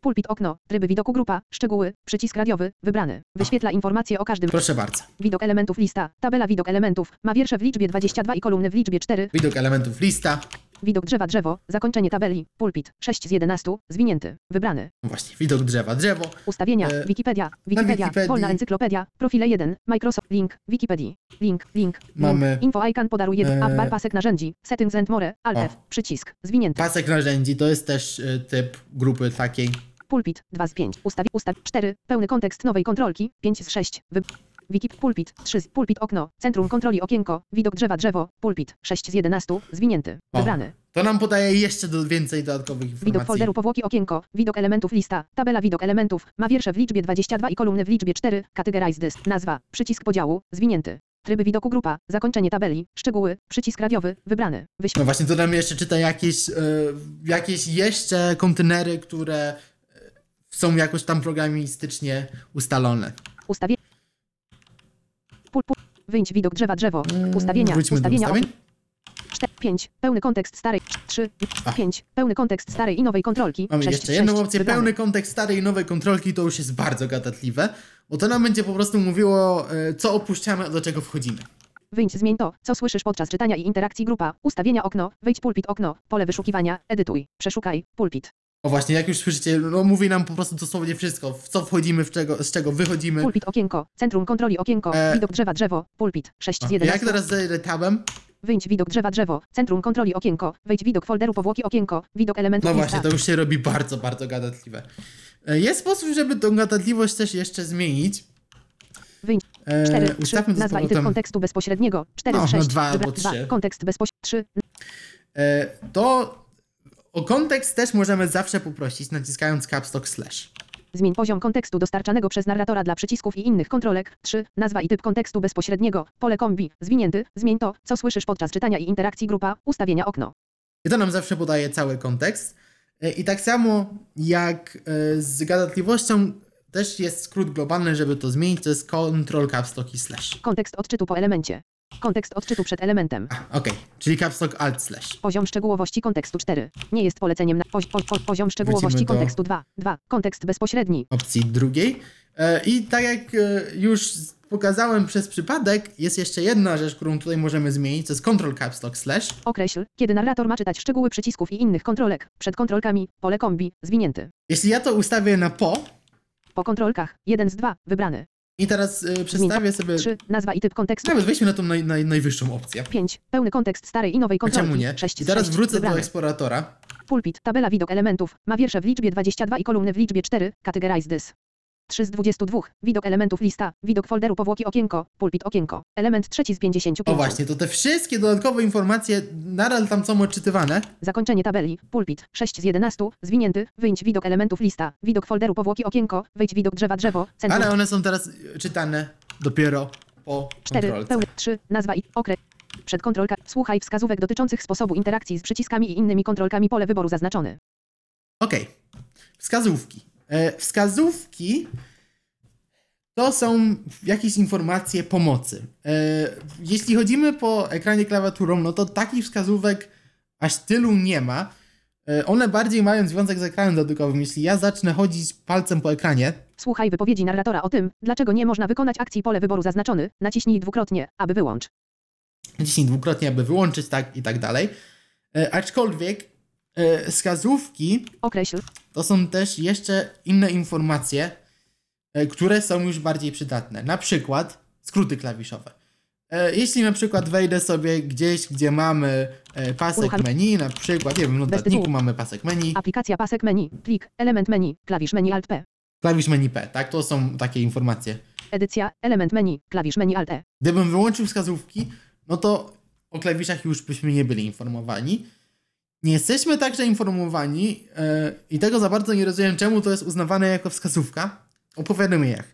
Pulpit okno, tryby widoku grupa, szczegóły, przycisk radiowy, wybrany. Wyświetla informacje o każdym. Proszę bardzo. Widok elementów lista, tabela widok elementów, ma wiersze w liczbie 22 i kolumny w liczbie 4, Widok elementów lista. widok drzewa drzewo, zakończenie tabeli, pulpit, 6 z 11, zwinięty, wybrany. No właśnie, widok drzewa, drzewo. Ustawienia, E, Wikipedia, Wikipedia, wolna encyklopedia, profile 1, Microsoft, link, Wikipedii, link, link, Mamy, link, info icon podaruj 1, e, bar pasek narzędzi, settings and more, alt. F, przycisk, zwinięty, Pasek narzędzi to jest też y, typ grupy takiej. Pulpit, 2 z 5, ustawi, ustaw, 4, pełny kontekst nowej kontrolki, 5 z 6, wy... Wiki, pulpit, 3 z, pulpit okno, centrum kontroli okienko, widok drzewa drzewo, pulpit, 6 z 11, zwinięty, O. wybrany. To nam podaje jeszcze do, więcej dodatkowych informacji. Widok folderu powłoki okienko, widok elementów lista, tabela widok elementów, ma wiersze w liczbie 22 i kolumny w liczbie 4, categorize this, nazwa, przycisk podziału, zwinięty. Tryby widoku grupa, zakończenie tabeli, szczegóły, przycisk radiowy, wybrany. Wyświetl No właśnie, to nam jeszcze czyta jakieś, y, jakieś jeszcze kontenery, które są jakoś tam programistycznie ustalone. ustawienie. Pul, pul, wyjdź widok drzewa drzewo, Mm, ustawienia, Wróćmy ustawienia do ustawień. 4, 5, pełny kontekst starej, 3, A. 5, pełny kontekst starej i nowej kontrolki, Mamy 6, jeszcze jedną 6, opcję, wybrany. pełny kontekst starej i nowej kontrolki, to już jest bardzo gadatliwe, bo to nam będzie po prostu mówiło, e, co opuszczamy, a do czego wchodzimy. Wyjdź, zmień to, co słyszysz podczas czytania i interakcji grupa, ustawienia okno, wyjdź pulpit okno, pole wyszukiwania, edytuj, przeszukaj, pulpit. O właśnie, jak już słyszycie, no mówi nam po prostu dosłownie wszystko, w co wchodzimy, w czego, z czego wychodzimy. Pulpit okienko, centrum kontroli okienko, E. widok drzewa drzewo, pulpit, 6 z O, 11. jak teraz zajdę tabem, Wyjdź widok drzewa drzewo, centrum kontroli okienko, wejdź widok folderu powłoki okienko, widok elementów no właśnie, to już się robi bardzo, bardzo gadatliwe. E, Jest sposób, żeby tą gadatliwość też jeszcze zmienić. Wyjdź, E, 4, 3, ustawmy to z nazwa i typ powrotem. kontekstu bezpośredniego, 4 No, z no 6, dwa albo trzy. 2, kontekst bezpośredni, 3, E, to o kontekst też możemy zawsze poprosić, naciskając caps lock slash. zmień poziom kontekstu dostarczanego przez narratora dla przycisków i innych kontrolek, 3, nazwa i typ kontekstu bezpośredniego, pole kombi, zwinięty, zmień to, co słyszysz podczas czytania i interakcji grupa, ustawienia okno. I to nam zawsze podaje cały kontekst. E, I tak samo jak e, z gadatliwością też jest skrót globalny, żeby to zmienić, to jest control caps lock i slash. Kontekst odczytu po elemencie. Kontekst odczytu przed elementem. Okej, czyli caps lock alt slash. Poziom szczegółowości kontekstu 4. Nie jest poleceniem na pozi- po, po, poziom szczegółowości Wrócimy do- kontekstu 2. 2. Kontekst bezpośredni. opcji drugiej. E, I tak jak e, już pokazałem przez przypadek, jest jeszcze jedna rzecz, którą tutaj możemy zmienić, to jest control caps lock slash. Określ, kiedy narrator ma czytać szczegóły przycisków i innych kontrolek. Przed kontrolkami, pole kombi, zwinięty. Jeśli ja to ustawię na po Po kontrolkach, 1 z 2, wybrany. I teraz e, przestawię sobie, 3. Nazwa i typ kontekstu. nawet weźmy na tą naj, naj, najwyższą opcję. 5. Pełny kontekst starej i nowej A kontrolki. czemu nie? 6 I z teraz 6, wrócę do eksploratora. Pulpit, tabela widok elementów. Ma wiersze w liczbie 22 i kolumny w liczbie 4. Categorize this. 3 z 22. Widok elementów lista. Widok folderu powłoki okienko. Pulpit okienko. Element trzeci z 55. O właśnie, to te wszystkie dodatkowe informacje nadal tam są odczytywane. Zakończenie tabeli. Pulpit. 6 z 11. Zwinięty. Wyjdź widok elementów lista. Widok folderu powłoki okienko. Wejdź widok drzewa drzewo. Centrum. Ale one są teraz czytane dopiero po 4. kontrolce. Pełny. 3. Nazwa i okres. Przed kontrolka. Słuchaj wskazówek dotyczących sposobu interakcji z przyciskami i innymi kontrolkami pole wyboru zaznaczony. Okej. Wskazówki. E, wskazówki to są jakieś informacje pomocy. E, jeśli chodzimy po ekranie klawiaturą, no to takich wskazówek aż tylu nie ma. E, one bardziej mają związek z ekranem dotykowym. Jeśli ja zacznę chodzić palcem po ekranie, Słuchaj wypowiedzi narratora o tym, dlaczego nie można wykonać akcji pole wyboru zaznaczony. Naciśnij dwukrotnie, aby wyłącz. naciśnij dwukrotnie, aby wyłączyć, tak i tak dalej. Aczkolwiek e, wskazówki Określ. to są też jeszcze inne informacje, e, które są już bardziej przydatne. Na przykład skróty klawiszowe. E, Jeśli na przykład wejdę sobie gdzieś, gdzie mamy e, pasek Urucham- menu, na przykład, nie wiem, w notatniku tytułu. mamy pasek menu, Aplikacja pasek menu. Plik. Element menu. Klawisz menu Alt P. klawisz menu P, tak? To są takie informacje. Edycja. Element menu. Klawisz menu Alt E. Gdybym wyłączył wskazówki, no to o klawiszach już byśmy nie byli informowani. Nie jesteśmy także informowani e, i tego za bardzo nie rozumiem, czemu to jest uznawane jako wskazówka o powiadomieniach.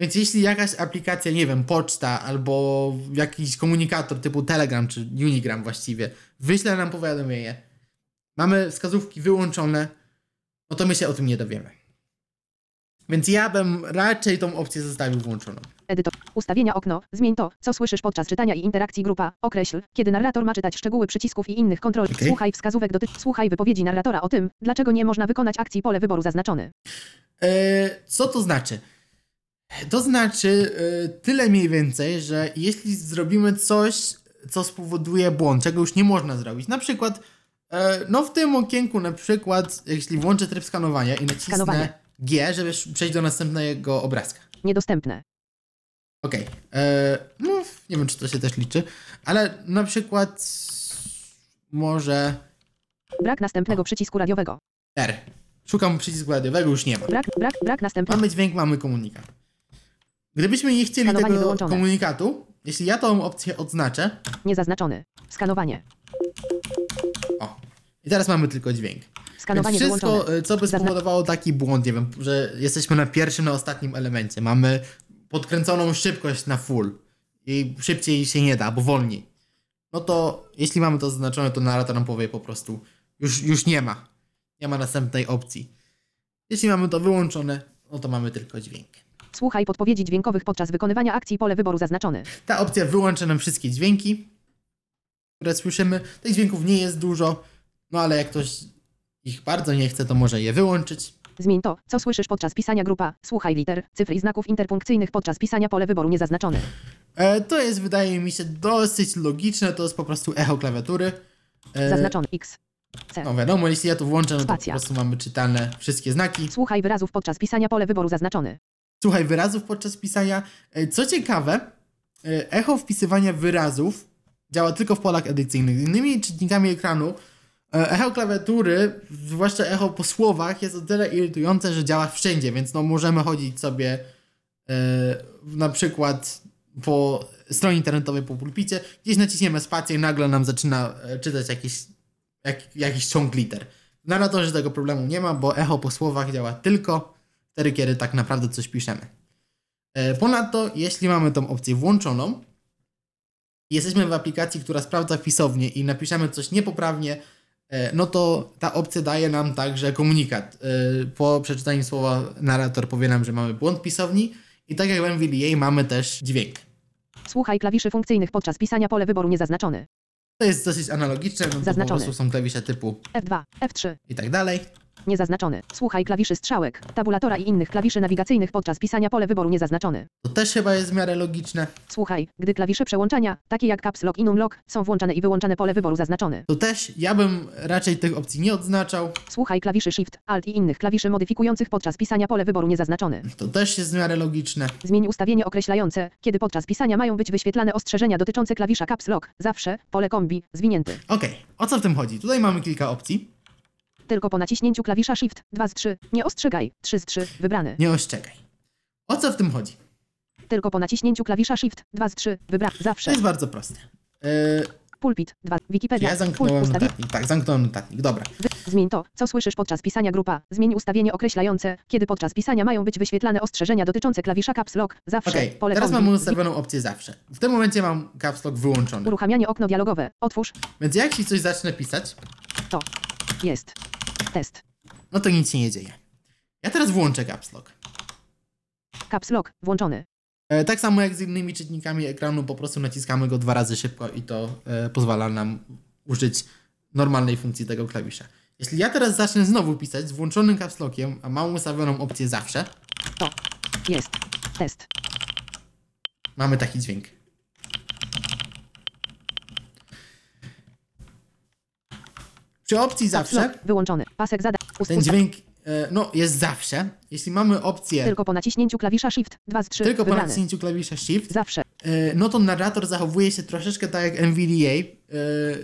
Więc jeśli jakaś aplikacja, nie wiem, poczta albo jakiś komunikator typu Telegram czy Unigram właściwie wyśle nam powiadomienie, mamy wskazówki wyłączone, no to my się o tym nie dowiemy. Więc ja bym raczej tą opcję zostawił włączoną. Edytor. Ustawienia okno. Zmień to, co słyszysz podczas czytania i interakcji grupa. Określ, kiedy narrator ma czytać szczegóły przycisków i innych kontroli. Okej. Słuchaj wskazówek doty... Słuchaj wypowiedzi narratora o tym, dlaczego nie można wykonać akcji pole wyboru zaznaczony. E, co to znaczy? To znaczy e, tyle mniej więcej, że jeśli zrobimy coś, co spowoduje błąd, czego już nie można zrobić, na przykład, e, no w tym okienku na przykład, jeśli włączę tryb skanowania i nacisnę Skanowanie. G, żeby przejść do następnego obrazka. Niedostępne. Okej. e, No, nie wiem, czy to się też liczy, ale na przykład może Brak następnego przycisku radiowego. R. Szukam przycisku radiowego, już nie ma. Brak, brak, brak następnego. Mamy dźwięk, mamy komunikat. Gdybyśmy nie chcieli Skanowanie tego wyłączone. komunikatu, jeśli ja tą opcję odznaczę, Niezaznaczony. Skanowanie. o, i teraz mamy tylko dźwięk. Skanowanie Więc wszystko, wyłączone. y, co by spowodowało taki błąd, nie wiem, że jesteśmy na pierwszym, na ostatnim elemencie, mamy podkręconą szybkość na full i szybciej się nie da, bo wolniej. No to jeśli mamy to zaznaczone, to narrator nam powie po prostu, już, już nie ma. Nie ma następnej opcji. Jeśli mamy to wyłączone, no to mamy tylko dźwięk. Słuchaj podpowiedzi dźwiękowych podczas wykonywania akcji pole wyboru zaznaczony. Ta opcja wyłącza nam wszystkie dźwięki, które słyszymy. Tych dźwięków nie jest dużo, no ale jak ktoś ich bardzo nie chce, to może je wyłączyć. Zmień to, co słyszysz podczas pisania grupa. Słuchaj liter, cyfr i znaków interpunkcyjnych podczas pisania pole wyboru niezaznaczony. E, to jest, wydaje mi się, dosyć logiczne. To jest po prostu echo klawiatury. E, Zaznaczony X. C. No wiadomo, jeśli ja to włączę, no to po Spacja. prostu mamy czytane wszystkie znaki. Słuchaj wyrazów podczas pisania pole wyboru zaznaczony. Słuchaj wyrazów podczas pisania. E, Co ciekawe, e, echo wpisywania wyrazów działa tylko w polach edycyjnych. Innymi czytnikami ekranu echo klawiatury, zwłaszcza echo po słowach, jest o tyle irytujące, że działa wszędzie, więc no możemy chodzić sobie e, na przykład po stronie internetowej po pulpicie, gdzieś naciśniemy spację i nagle nam zaczyna e, czytać jakiś, jak, jakiś ciąg liter. W narratorze tego problemu nie ma, bo echo po słowach działa tylko wtedy, kiedy tak naprawdę coś piszemy. E, Ponadto, jeśli mamy tą opcję włączoną, jesteśmy w aplikacji, która sprawdza pisownię i napiszemy coś niepoprawnie, e, no to ta opcja daje nam także komunikat. E, Po przeczytaniu słowa narrator powie nam, że mamy błąd pisowni i tak jak w NVDA mamy też dźwięk. Słuchaj klawiszy funkcyjnych podczas pisania pole wyboru niezaznaczony. To jest dosyć analogiczne, no to po prostu są klawisze typu F2, F3. i tak dalej. Niezaznaczony. Słuchaj klawiszy strzałek, tabulatora i innych klawiszy nawigacyjnych podczas pisania pole wyboru niezaznaczony. To też chyba jest w miarę logiczne. Słuchaj, gdy klawisze przełączania, takie jak Caps Lock i Num Lock, są włączane i wyłączane pole wyboru zaznaczony. To też ja bym raczej tych opcji nie odznaczał. Słuchaj klawiszy Shift, Alt i innych klawiszy modyfikujących podczas pisania pole wyboru niezaznaczony. To też jest w miarę logiczne. Zmień ustawienie określające, kiedy podczas pisania mają być wyświetlane ostrzeżenia dotyczące klawisza Caps Lock. Zawsze, pole kombi, zwinięty. Okej, o co w tym chodzi? Tutaj mamy kilka opcji. Tylko po naciśnięciu klawisza Shift, 2 z 3, nie ostrzegaj, 3 z 3, wybrany. Nie ostrzegaj. O co w tym chodzi? Tylko po naciśnięciu klawisza Shift 2 z 3 wybra To zawsze. jest bardzo proste. Yy, Pulpit 2 Wikipedia. ja zamknąłem ustawienia. notatnik. Tak, zamknąłem notatnik. Dobra. Zmień to, co słyszysz podczas pisania grupa. Zmień ustawienie określające, kiedy podczas pisania mają być wyświetlane ostrzeżenia dotyczące klawisza Caps Lock. Zawsze. Okej, Pole teraz mamy ustawioną opcję zawsze. W tym momencie mam caps lock wyłączony. Uruchamianie okno dialogowe. Otwórz. Więc jak jeśli coś zacznę pisać, To. Jest. Test. no to nic się nie dzieje. Ja teraz włączę caps lock. Caps Lock włączony. E, tak samo jak z innymi czytnikami ekranu, po prostu naciskamy go dwa razy szybko i to e, pozwala nam użyć normalnej funkcji tego klawisza. Jeśli ja teraz zacznę znowu pisać z włączonym caps lockiem, a mam ustawioną opcję zawsze, To. Jest. Test. mamy taki dźwięk. Przy opcji Caps zawsze wyłączony. Pasek zadań. Ust- ten dźwięk e, no, jest zawsze. Jeśli mamy opcję Tylko po naciśnięciu klawisza Shift 2 z 3 tylko po naciśnięciu klawisza Shift, Zawsze. e, no to narrator zachowuje się troszeczkę tak jak NVDA.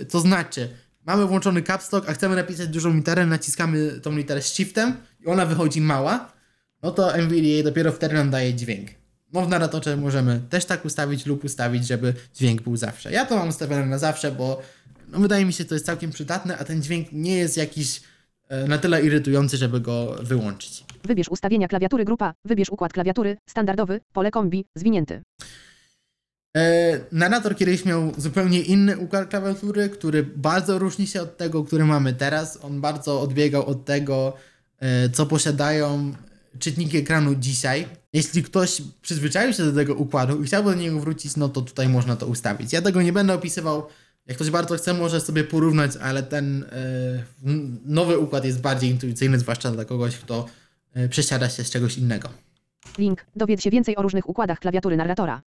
e, To znaczy, mamy włączony caps lock, a chcemy napisać dużą literę, naciskamy tą literę z shiftem i ona wychodzi mała, no to NVDA dopiero wtedy nam daje dźwięk. No w narratorze możemy też tak ustawić lub ustawić, żeby dźwięk był zawsze. Ja to mam ustawione na zawsze, bo no wydaje mi się to jest całkiem przydatne, a ten dźwięk nie jest jakiś e, na tyle irytujący, żeby go wyłączyć. Wybierz ustawienia klawiatury grupa. Wybierz układ klawiatury. Standardowy. Pole kombi. Zwinięty. E, narrator kiedyś miał zupełnie inny układ klawiatury, który bardzo różni się od tego, który mamy teraz. On bardzo odbiegał od tego, e, co posiadają czytniki ekranu dzisiaj. Jeśli ktoś przyzwyczaił się do tego układu i chciałby do niego wrócić, no to tutaj można to ustawić. Ja tego nie będę opisywał. Jak ktoś bardzo chce, może sobie porównać, ale ten e, nowy układ jest bardziej intuicyjny, zwłaszcza dla kogoś, kto e, przesiada się z czegoś innego. Link. Dowiedz się więcej o różnych układach klawiatury narratora.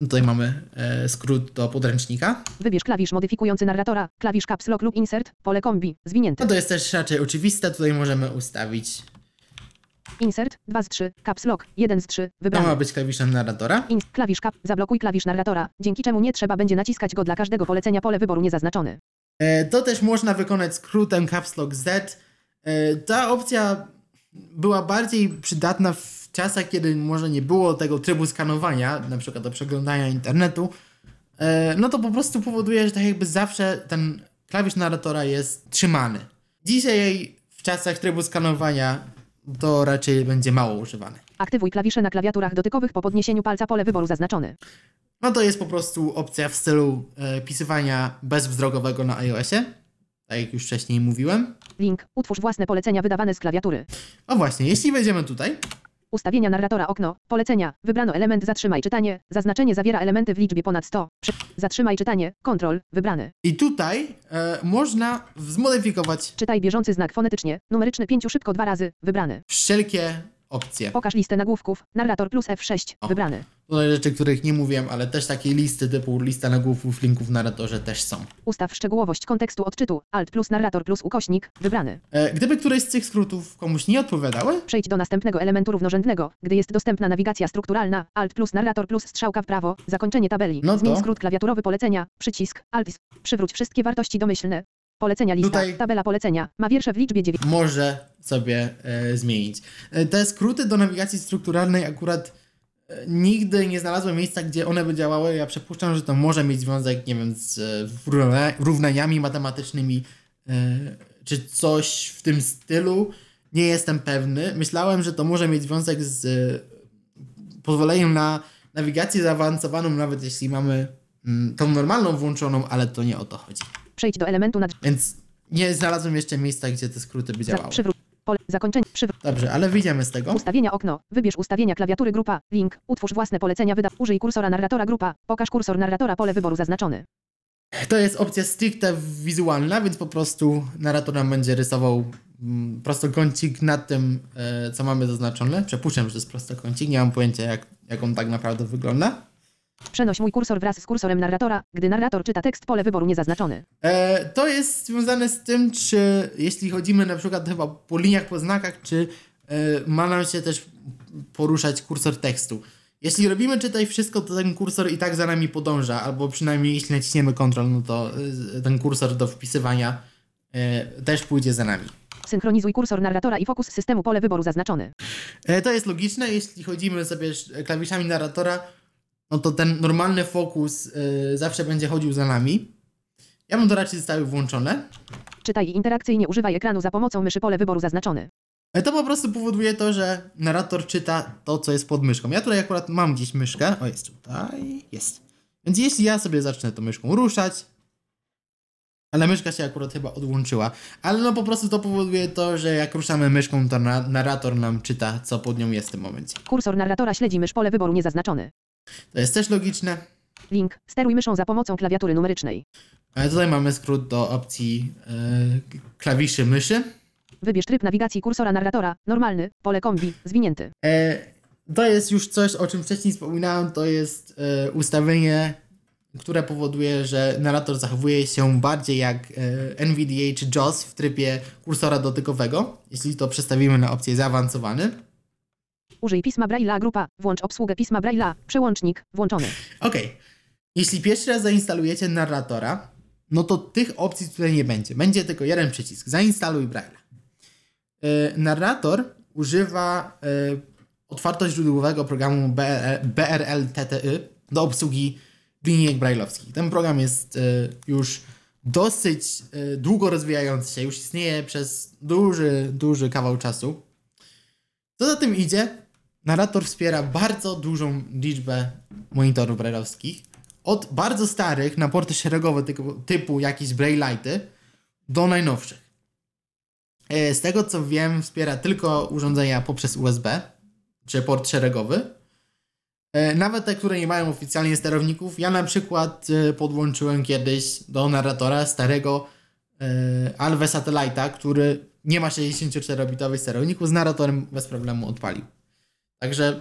Tutaj mamy e, skrót do podręcznika. Wybierz klawisz modyfikujący narratora. Klawisz Caps Lock lub Insert. Pole kombi. Zwinięty. No to jest też raczej oczywiste. Tutaj możemy ustawić. Insert. 2 z 3. Caps Lock. 1 z 3. To ma Wybrany. być klawiszem narratora. Ins klawisz Cap. Zablokuj klawisz narratora. Dzięki czemu nie trzeba będzie naciskać go dla każdego polecenia. Pole wyboru niezaznaczony. E, To też można wykonać skrótem Caps Lock Z. E, Ta opcja była bardziej przydatna w czasach, kiedy może nie było tego trybu skanowania, na przykład do przeglądania internetu. E, No to po prostu powoduje, że tak jakby zawsze ten klawisz narratora jest trzymany. Dzisiaj w czasach trybu skanowania to raczej będzie mało używane. Aktywuj klawisze na klawiaturach dotykowych po podniesieniu palca. Pole wyboru zaznaczony. No to jest po prostu opcja w stylu e, pisywania bezwzrokowego na iOSie, tak jak już wcześniej mówiłem. Link. Utwórz własne polecenia wydawane z klawiatury. O właśnie, jeśli wejdziemy tutaj, Ustawienia narratora okno. Polecenia. Wybrano element zatrzymaj czytanie. Zaznaczenie zawiera elementy w liczbie ponad 100. Przy... Zatrzymaj czytanie. Kontrol. Wybrany. i tutaj e, można zmodyfikować Czytaj bieżący znak fonetycznie. Numeryczny 5 szybko dwa razy. Wybrany. wszelkie opcje. Pokaż listę nagłówków. Narrator plus F6. O. Wybrany. Tutaj rzeczy, których nie mówiłem, ale też takie listy typu lista nagłówków, linków w narratorze też są. Ustaw szczegółowość kontekstu odczytu. Alt plus narrator plus ukośnik. Wybrany. E, gdyby któreś z tych skrótów komuś nie odpowiadały, Przejdź do następnego elementu równorzędnego. Gdy jest dostępna nawigacja strukturalna. Alt plus narrator plus strzałka w prawo. Zakończenie tabeli. No to- Zmień skrót klawiaturowy polecenia. Przycisk. Alt. Przywróć wszystkie wartości domyślne. Polecenia lista. Tutaj- Tabela polecenia. Ma wiersze w liczbie 9. może sobie e, zmienić. E, te skróty do nawigacji strukturalnej akurat nigdy nie znalazłem miejsca, gdzie one by działały. Ja przypuszczam, że to może mieć związek, nie wiem, z e, równa- równaniami matematycznymi e, czy coś w tym stylu. Nie jestem pewny. Myślałem, że to może mieć związek z e, pozwoleniem na nawigację zaawansowaną, nawet jeśli mamy mm, tą normalną włączoną, ale to nie o to chodzi. Przejdź do elementu nad. Więc nie znalazłem jeszcze miejsca, gdzie te skróty by działały. Pole. Zakończenie. Przywróć. Dobrze, ale wyjdziemy z tego. Ustawienia okno. Wybierz ustawienia klawiatury grupa. Link. Utwórz własne polecenia. Wyda. Użyj kursora narratora grupa. Pokaż kursor narratora. Pole wyboru zaznaczony. To jest opcja stricte wizualna, więc po prostu narrator nam będzie rysował mm, prostokącik nad tym, e, co mamy zaznaczone. Przypuszczam, że to jest prostokącik, nie mam pojęcia, jak, jak on tak naprawdę wygląda. Przenoś mój kursor wraz z kursorem narratora. Gdy narrator czyta tekst. Pole wyboru niezaznaczony. E, to jest związane z tym, czy jeśli chodzimy na przykład chyba po liniach, po znakach, czy e, ma nam się też poruszać kursor tekstu. Jeśli robimy czytaj wszystko, to ten kursor i tak za nami podąża, albo przynajmniej jeśli naciśniemy Ctrl, no to e, ten kursor do wpisywania e, też pójdzie za nami. Synchronizuj kursor narratora i fokus systemu pole wyboru zaznaczony. E, To jest logiczne, jeśli chodzimy sobie sz- klawiszami narratora, no to ten normalny fokus e, zawsze będzie chodził za nami. Ja bym to raczej zostawił włączone. Czytaj interakcyjnie używaj ekranu za pomocą myszy pole wyboru zaznaczony. E, To po prostu powoduje to, że narrator czyta to, co jest pod myszką. Ja tutaj akurat mam gdzieś myszkę. O, jest tutaj. Jest. Więc jeśli ja sobie zacznę tą myszką ruszać, ale myszka się akurat chyba odłączyła. Ale no po prostu to powoduje to, że jak ruszamy myszką, to na narrator nam czyta, co pod nią jest w tym momencie. Kursor narratora śledzi mysz pole wyboru niezaznaczony. To jest też logiczne. Link. Steruj myszą za pomocą klawiatury numerycznej. Ale tutaj mamy skrót do opcji e, klawiszy myszy. Wybierz tryb nawigacji kursora narratora. Normalny. Pole kombi. Zwinięty. E, to jest już coś, o czym wcześniej wspominałem, to jest e, ustawienie, które powoduje, że narrator zachowuje się bardziej jak e, NVDA czy JAWS w trybie kursora dotykowego, jeśli to przestawimy na opcję zaawansowany. Użyj pisma Braille'a grupa. Włącz obsługę pisma Braille'a. Przełącznik. Włączony. Ok. Jeśli pierwszy raz zainstalujecie narratora, no to tych opcji tutaj nie będzie. Będzie tylko jeden przycisk. Zainstaluj Braille. E, narrator używa e, otwartość źródłowego programu BRL, BRL TTY do obsługi linijek brailleowskich. Ten program jest e, już dosyć e, długo rozwijający się, już istnieje przez duży, duży kawał czasu. Co za tym idzie, narrator wspiera bardzo dużą liczbę monitorów brailleowskich. Od bardzo starych na porty szeregowe typu, typu jakieś braillelighty do najnowszych. E, Z tego co wiem, wspiera tylko urządzenia poprzez USB, czy port szeregowy. E, Nawet te, które nie mają oficjalnie sterowników. Ja na przykład e, podłączyłem kiedyś do narratora starego Alve Satellite'a, który nie ma 64-bitowych sterowników, z narratorem bez problemu odpalił. Także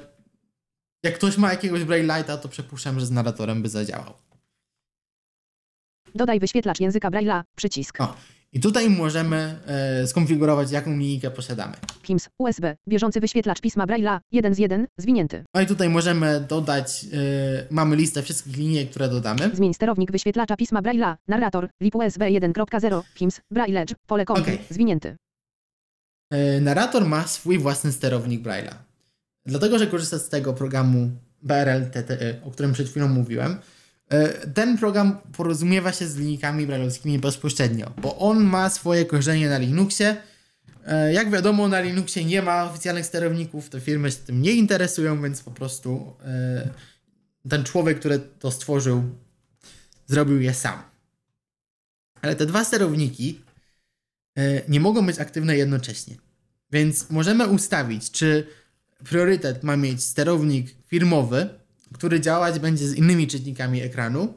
jak ktoś ma jakiegoś Braille'a, to przypuszczam, że z narratorem by zadziałał. Dodaj wyświetlacz języka Braille'a. Przycisk. O, i tutaj możemy e, skonfigurować, jaką linijkę posiadamy. PIMS. USB. Bieżący wyświetlacz pisma Braille'a. 1 z 1. Zwinięty. No i tutaj możemy dodać, e, mamy listę wszystkich linijek, które dodamy. Zmień sterownik wyświetlacza pisma Braille'a. Narrator. Lip USB 1.0. PIMS. Braille Edge. Pole. Okej. Zwinięty. E, narrator ma swój własny sterownik Braille'a. Dlatego, że korzysta z tego programu BRL TTY, o którym przed chwilą mówiłem. E, Ten program porozumiewa się z linijkami brailleowskimi bezpośrednio, bo on ma swoje korzenie na Linuxie. E, Jak wiadomo, na Linuxie nie ma oficjalnych sterowników, te firmy się tym nie interesują, więc po prostu e, ten człowiek, który to stworzył, zrobił je sam. Ale te dwa sterowniki nie mogą być aktywne jednocześnie. Więc możemy ustawić, czy priorytet ma mieć sterownik firmowy, który działać będzie z innymi czytnikami ekranu,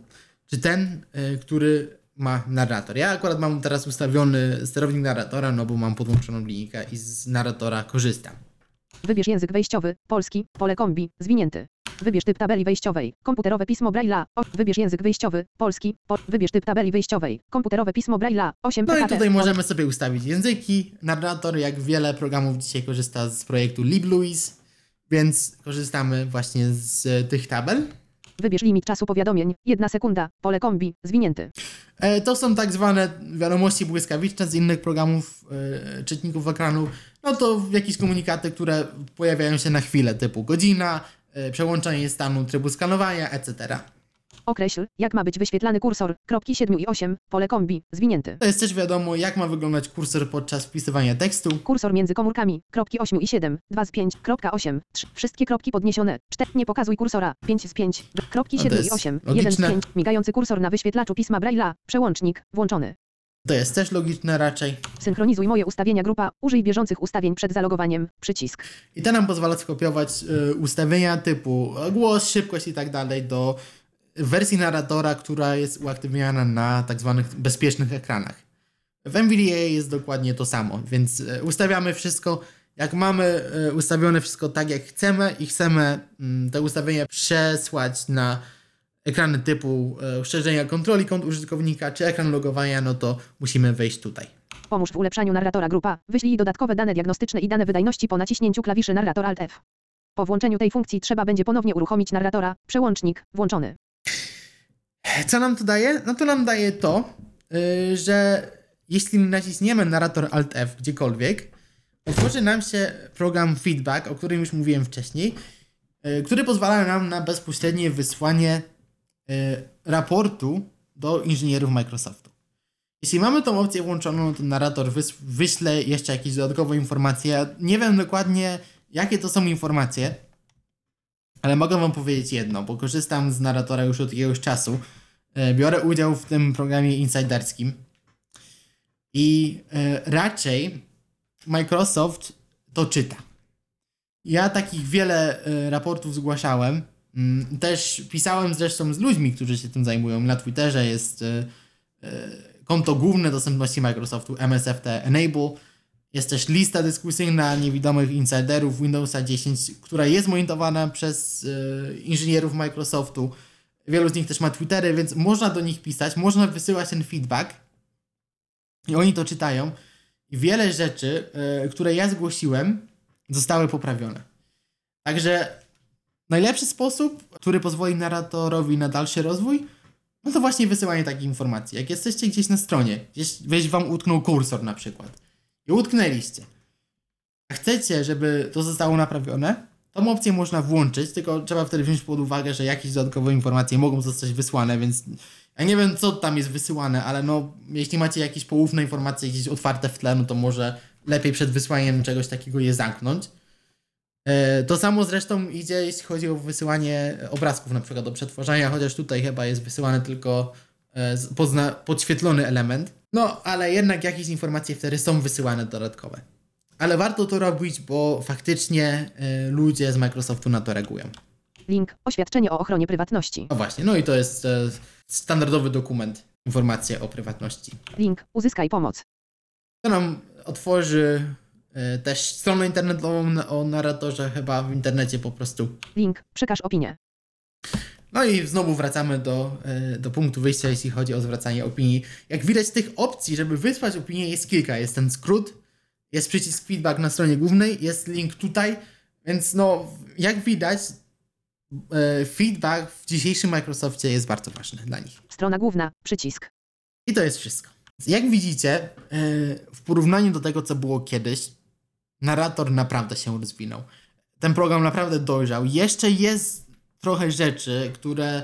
czy ten, y, który ma narrator. Ja akurat mam teraz ustawiony sterownik narratora, no bo mam podłączoną linijkę i z narratora korzystam. Wybierz język wejściowy. Polski. Pole kombi. Zwinięty. Wybierz typ tabeli wejściowej. Komputerowe pismo Braille'a. O, wybierz język wyjściowy. Polski. Po, wybierz typ tabeli wejściowej. Komputerowe pismo Braille'a. 8 No i tutaj możemy sobie ustawić języki. Narrator, jak wiele programów dzisiaj korzysta z projektu LibLouis, więc korzystamy właśnie z tych tabel. Wybierz limit czasu powiadomień. 1 sekunda. Pole kombi. Zwinięty. E, To są tak zwane wiadomości błyskawiczne z innych programów e, czytników ekranu. No to jakieś komunikaty, które pojawiają się na chwilę, typu godzina, przełączenie stanu trybu skanowania, etc. Określ, jak ma być wyświetlany kursor. Kropki 7 i 8. Pole kombi. Zwinięty. To jest też wiadomo, jak ma wyglądać kursor podczas wpisywania tekstu. Kursor między komórkami. Kropki 8 i 7. 2 z 5. Kropka 8. 3. Wszystkie kropki podniesione. 4. Nie pokazuj kursora. 5 z 5. Kropki No to 7 i jest 8. 1 z logiczne. 5. Migający kursor na wyświetlaczu pisma Braille'a. Przełącznik. Włączony. To jest też logiczne raczej. Synchronizuj moje ustawienia grupa. Użyj bieżących ustawień przed zalogowaniem. Przycisk. I to nam pozwala skopiować e, ustawienia typu głos, szybkość i tak dalej do wersji narratora, która jest uaktywniana na tak zwanych bezpiecznych ekranach. W NVDA jest dokładnie to samo, więc e, ustawiamy wszystko. Jak mamy e, ustawione wszystko tak, jak chcemy i chcemy mm, te ustawienia przesłać na ekrany typu e, uszczelnienia kontroli kont użytkownika czy ekran logowania, no to musimy wejść tutaj. Pomóż w ulepszaniu narratora grupa. Wyślij dodatkowe dane diagnostyczne i dane wydajności po naciśnięciu klawiszy narrator Alt F. Po włączeniu tej funkcji trzeba będzie ponownie uruchomić narratora. Przełącznik włączony. Co nam to daje? No to nam daje to, yy, że jeśli naciśniemy narrator Alt F gdziekolwiek, otworzy nam się program Feedback, o którym już mówiłem wcześniej, y, który pozwala nam na bezpośrednie wysłanie raportu do inżynierów Microsoftu. Jeśli mamy tą opcję włączoną, to narrator wys- wyśle jeszcze jakieś dodatkowe informacje. Ja nie wiem dokładnie, jakie to są informacje, ale mogę wam powiedzieć jedno, bo korzystam z narratora już od jakiegoś czasu. E, Biorę udział w tym programie insiderskim i e, raczej Microsoft to czyta. Ja takich wiele e, raportów zgłaszałem. Mm, Też pisałem zresztą z ludźmi, którzy się tym zajmują. Na Twitterze jest e, e, konto główne dostępności Microsoftu MSFT Enable. Jest też lista dyskusyjna niewidomych insiderów Windowsa 10, która jest monitorowana przez e, inżynierów Microsoftu. Wielu z nich też ma Twittery, więc można do nich pisać, można wysyłać ten feedback i oni to czytają. I wiele rzeczy, które ja zgłosiłem, zostały poprawione. Także najlepszy sposób, który pozwoli narratorowi na dalszy rozwój, no to właśnie wysyłanie takich informacji. Jak jesteście gdzieś na stronie, gdzieś weź wam utknął kursor na przykład i utknęliście, a chcecie, żeby to zostało naprawione, tą opcję można włączyć, tylko trzeba wtedy wziąć pod uwagę, że jakieś dodatkowe informacje mogą zostać wysłane, więc ja nie wiem, co tam jest wysyłane, ale no, jeśli macie jakieś poufne informacje gdzieś otwarte w tle, no to może lepiej przed wysłaniem czegoś takiego je zamknąć. E, To samo zresztą idzie, jeśli chodzi o wysyłanie obrazków na przykład do przetwarzania, chociaż tutaj chyba jest wysyłany tylko e, podświetlony element. No, ale jednak jakieś informacje wtedy są wysyłane dodatkowe. Ale warto to robić, bo faktycznie e, ludzie z Microsoftu na to reagują. Link. Oświadczenie o ochronie prywatności. No właśnie, no i to jest standardowy dokument, informacje o prywatności. Link. Uzyskaj pomoc. To nam otworzy też stronę internetową o narratorze, chyba w internecie po prostu. Link. Przekaż opinię. No i znowu wracamy do, e, do punktu wyjścia, jeśli chodzi o zwracanie opinii. Jak widać, tych opcji, żeby wysłać opinię, jest kilka. Jest ten skrót, jest przycisk feedback na stronie głównej, jest link tutaj, więc no, jak widać, e, feedback w dzisiejszym Microsoftie jest bardzo ważny dla nich. Strona główna. Przycisk. I to jest wszystko. Jak widzicie, e, w porównaniu do tego, co było kiedyś, narrator naprawdę się rozwinął. Ten program naprawdę dojrzał. Jeszcze jest trochę rzeczy, które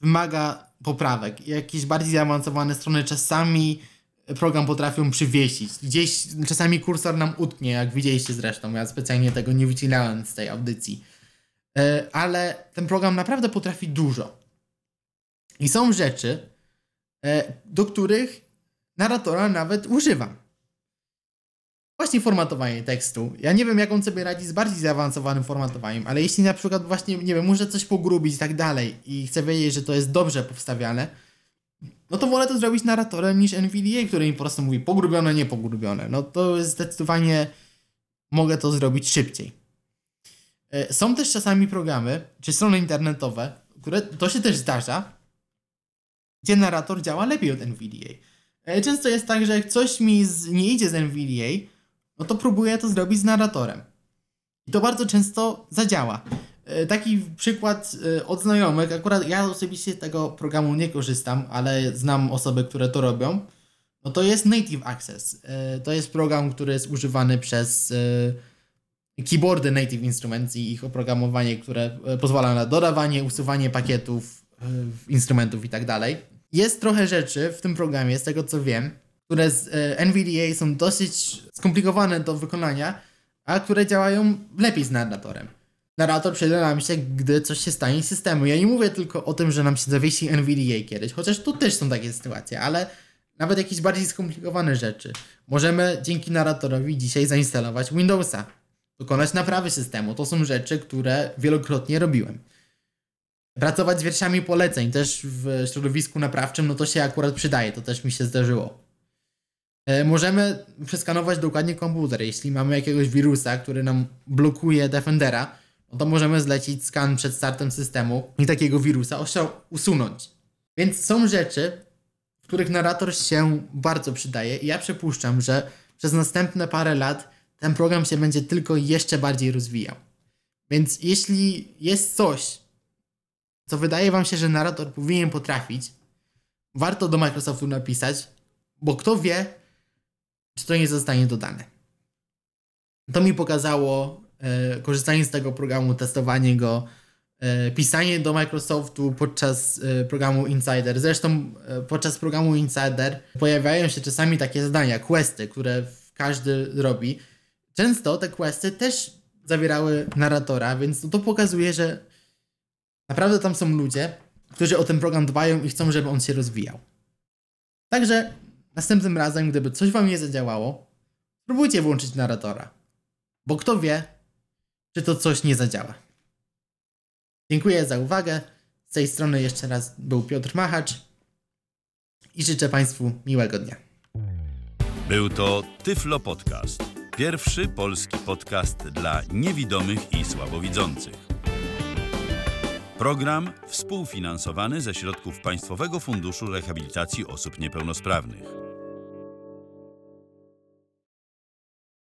wymaga poprawek. Jakieś bardziej zaawansowane strony czasami program potrafią przywiesić. Gdzieś czasami kursor nam utknie, jak widzieliście zresztą. Ja specjalnie tego nie wycinałem z tej audycji. E, Ale ten program naprawdę potrafi dużo. I są rzeczy, e, do których narratora nawet używam. Właśnie formatowanie tekstu. Ja nie wiem, jak on sobie radzi z bardziej zaawansowanym formatowaniem, ale jeśli na przykład właśnie, nie wiem, muszę coś pogrubić i tak dalej i chcę wiedzieć, że to jest dobrze powstawiane, no to wolę to zrobić narratorem niż NVDA, który mi po prostu mówi pogrubione, nie pogrubione. No to jest zdecydowanie mogę to zrobić szybciej. E, Są też czasami programy, czy strony internetowe, które to się też zdarza, gdzie narrator działa lepiej od NVDA. E, Często jest tak, że jak coś mi z, nie idzie z NVDA, no to próbuję to zrobić z narratorem. I to bardzo często zadziała. E, Taki przykład e, od znajomych, akurat ja osobiście tego programu nie korzystam, ale znam osoby, które to robią. No to jest Native Access. E, To jest program, który jest używany przez keyboardy Native Instruments i ich oprogramowanie, które pozwala na dodawanie, usuwanie pakietów, instrumentów i tak dalej. Jest trochę rzeczy w tym programie, z tego co wiem, które z e, NVDA są dosyć skomplikowane do wykonania, a które działają lepiej z narratorem. Narrator przyda nam się, gdy coś się stanie z systemu. Ja nie mówię tylko o tym, że nam się zawiesi NVDA kiedyś, chociaż tu też są takie sytuacje, ale nawet jakieś bardziej skomplikowane rzeczy. Możemy dzięki narratorowi dzisiaj zainstalować Windowsa, dokonać naprawy systemu. To są rzeczy, które wielokrotnie robiłem. Pracować z wierszami poleceń też w środowisku naprawczym, no to się akurat przydaje, to też mi się zdarzyło. E, Możemy przeskanować dokładnie komputer. Jeśli mamy jakiegoś wirusa, który nam blokuje Defendera, no to możemy zlecić skan przed startem systemu i takiego wirusa usunąć. Więc są rzeczy, w których narrator się bardzo przydaje i ja przypuszczam, że przez następne parę lat ten program się będzie tylko jeszcze bardziej rozwijał. Więc jeśli jest coś, co wydaje wam się, że narrator powinien potrafić, warto do Microsoftu napisać, bo kto wie, czy to nie zostanie dodane. To mi pokazało, e, korzystanie z tego programu, testowanie go, e, pisanie do Microsoftu podczas e, programu Insider. Zresztą e, podczas programu Insider pojawiają się czasami takie zadania, questy, które każdy robi. Często te questy też zawierały narratora, więc to pokazuje, że naprawdę tam są ludzie, którzy o ten program dbają i chcą, żeby on się rozwijał. Także następnym razem, gdyby coś wam nie zadziałało, spróbujcie włączyć narratora. Bo kto wie, czy to coś nie zadziała. Dziękuję za uwagę. Z tej strony jeszcze raz był Piotr Machacz i życzę Państwu miłego dnia. Był to Tyflo Podcast. Pierwszy polski podcast dla niewidomych i słabowidzących. Program współfinansowany ze środków Państwowego Funduszu Rehabilitacji Osób Niepełnosprawnych.